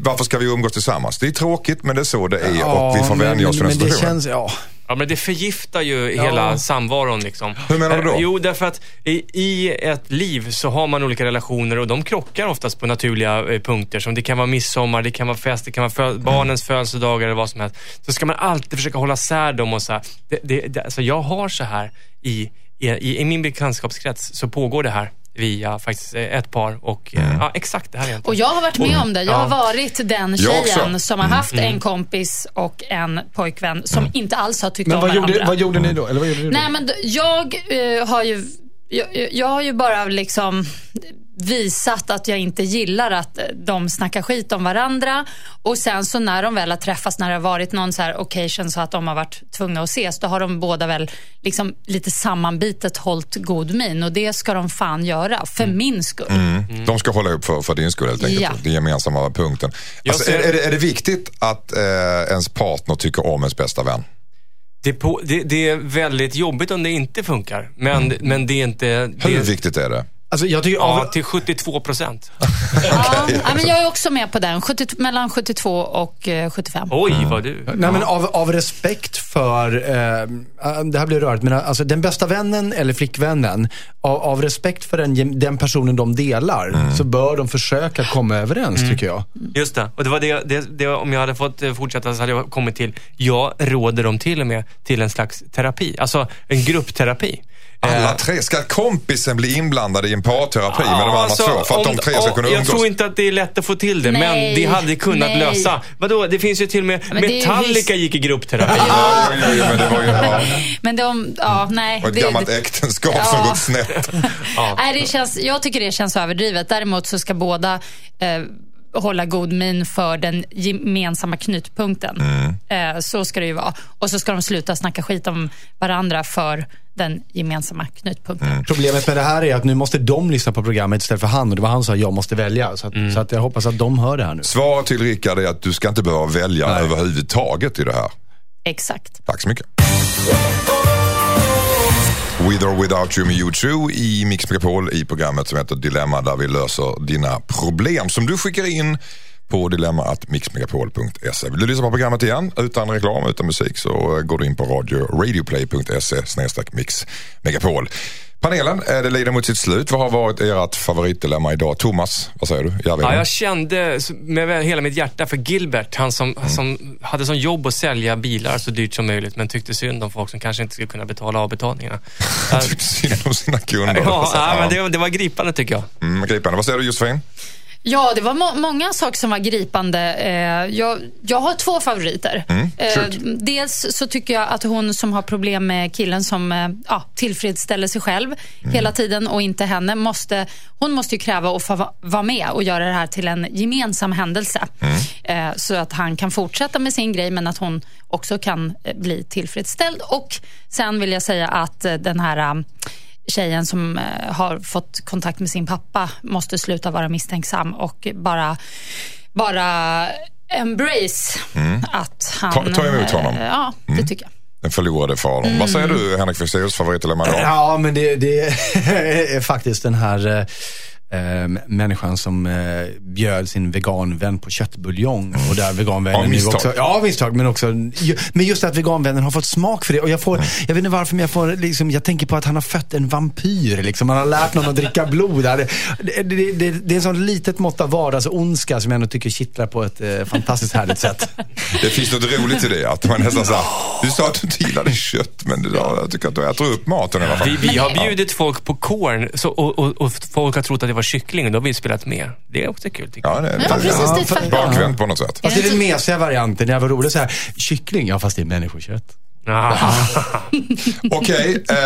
Varför ska vi umgås tillsammans? Det är tråkigt, men det är så det är och vi får men- vänja oss vid den men det situationen. känns, ja. Ja, men det förgiftar ju hela samvaron. Liksom. Hur menar du då? Eh, Jo, därför att i, i ett liv så har man olika relationer och de krockar oftast på naturliga eh, punkter. Som det kan vara midsommar, det kan vara fest, det kan vara Mm. fö- barnens födelsedagar eller vad som helst. Så ska man alltid försöka hålla sär dem och så här. Det, det, det, alltså jag har så här i, i, i min bekantskapskrets så pågår det här via faktiskt eh, ett par och Mm. eh, ja, exakt det här egentligen. Och jag har varit med om det. Jag har varit den tjejen som har haft en kompis och en pojkvän som inte alls har tyckt Men om vad varandra. gjorde, vad gjorde ni då? Eller vad gjorde du då? Nej, men jag eh, har ju jag, jag har ju bara liksom visat att jag inte gillar att eh, de snackar skit om varandra. Och sen så när de väl har träffats, när det har varit någon så här occasion så att de har varit tvungna att ses, då har de båda väl liksom lite sammanbitet hållit god min. Och det ska de fan göra, för min skull. Mm. De ska hålla upp för, för din skull helt enkelt. Ja. Den gemensamma punkten. Alltså, ser- är, är, det, är det viktigt att eh, ens partner tycker om ens bästa vän? Det, är på, det, det är väldigt jobbigt om det inte funkar. Men, men det är inte... Det, Hur viktigt är det? Alltså, jag tycker Ja, av, till 72 procent. Ja, ja, men jag är också med på den. 70, mellan 72 och eh, 75. Oj, vad du... Nej, men av, av respekt för, eh, det här blir rörigt, men alltså den bästa vännen eller flickvännen, av, av respekt för den, den personen de delar, så bör de försöka komma överens tycker jag. Just det. Och det var det, det, det, om jag hade fått eh, fortsätta så hade jag kommit till, jag råder dem till och med till en slags terapi. Alltså en gruppterapi. Alla Eh, tre, ska kompisen bli inblandad i en parterapi med de andra alltså, två för att om- de tre ska ja, kunna Jag umgås? tror inte att det är lätt att få till det, Nej, men det hade kunnat nej. lösa. Vadå, det finns ju till och med, men ju Metallica vis- gick i gruppterapi. Ja, men det var ju ja, Men de, ja, nej. och ett det- gammalt det- äktenskap som Ja. gått snett. Nej, det känns, jag tycker det känns överdrivet. Däremot så ska båda eh, hålla god min för den gemensamma knutpunkten. Mm. Eh, så ska det ju vara. Och så ska de sluta snacka skit om varandra för den gemensamma knutpunkten. Mm. Problemet med det här är att nu måste de lyssna på programmet istället för han och det var han som sa jag måste välja. Så att, så att jag hoppas att de hör det här nu. Svaret till Rickard är att du ska inte behöva välja Nej. överhuvudtaget i det här. Exakt. Tack så mycket. With or without you med U2 i Mix Megapol i programmet som heter Dilemma där vi löser dina problem som du skickar in på dilemma.mixmegapol.se. Vill du lyssna på programmet igen utan reklam, utan musik så eh, går du in på radio, radioplay.se snedstreck mixmegapol. Panelen, eh, det lider mot sitt slut. Vad har varit ert favoritdilemma idag? Thomas, vad säger du? Järvheden? Ja, jag kände med hela mitt hjärta för Gilbert, han som, som hade som jobb att sälja bilar så dyrt som möjligt, men tyckte synd om folk som kanske inte skulle kunna betala avbetalningarna. Tycker synd om sina kunder. ja, ja, men det, det var gripande tycker jag. Mm, gripande. Vad säger du Josefin? Ja, det var må- många saker som var gripande. Eh, jag, jag har två favoriter. Mm, eh, dels så tycker jag att hon som har problem med killen som eh, ja, tillfredsställer sig själv Mm. hela tiden och inte henne, måste, hon måste ju kräva att få va- vara med och göra det här till en gemensam händelse. Mm. Eh, så att han kan fortsätta med sin grej men att hon också kan eh, bli tillfredsställd. Och sen vill jag säga att eh, den här tjejen som eh, har fått kontakt med sin pappa måste sluta vara misstänksam och bara, bara embrace att han... Ta- ta emot honom. eh, Ja, det tycker jag. Den förlorade fadern. Vad säger du Henrik Fexeus favoritdilemma idag? Ja, men det, det är faktiskt den här eh, människan som eh, bjöd sin veganvän på köttbuljong. Och där veganvännen nu misstag. också... Ja, misstag. Men också... ju- Men just att veganvännen har fått smak för det. Och jag får, jag vet inte varför, men jag får liksom, jag tänker på att han har fött en vampyr. Liksom. Han har lärt någon att dricka blod. Det, det, det, det, det är en sån litet mått av vardagsondska som jag ändå tycker kittlar på ett eh, fantastiskt härligt sätt. Det finns något roligt i det. Att man nästan så här, du sa att du inte gillade kött men jag tycker att du äter upp maten i alla fall. Vi, vi har bjudit folk på korn så, och, och, och folk har trott att det var kyckling och då har vi spelat med. Det är också kul tycker jag. Ja, det är var precis Ja, det för- tvärtom. bakvänt på något sätt. Fast det är den mesiga varianten. Det var roligt så här, kyckling, ja fast det är människokött. Ah. Okej, eh,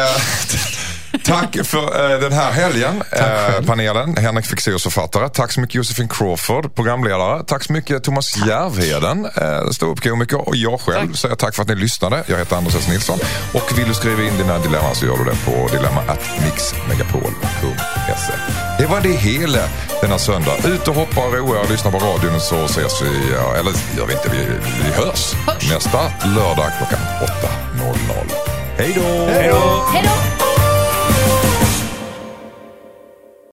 tack för eh, den här helgen, eh, panelen. Henrik Fexeus författare. Tack så mycket Josefin Crawford, programledare. Tack så mycket Thomas Järvheden, eh, ståuppkomiker. Och jag själv säger tack för att ni lyssnade. Jag heter Anders S. Nilsson. Och vill du skriva in dina dilemman så gör du det på dilemma.mixmegapol.se. Det var det hela denna söndag. Ut och hoppa och roa och lyssna på radion så ses vi, eller gör vi inte, vi, vi hörs Hörs. nästa lördag klockan 8.00. Hej då! Hej då! Hej då!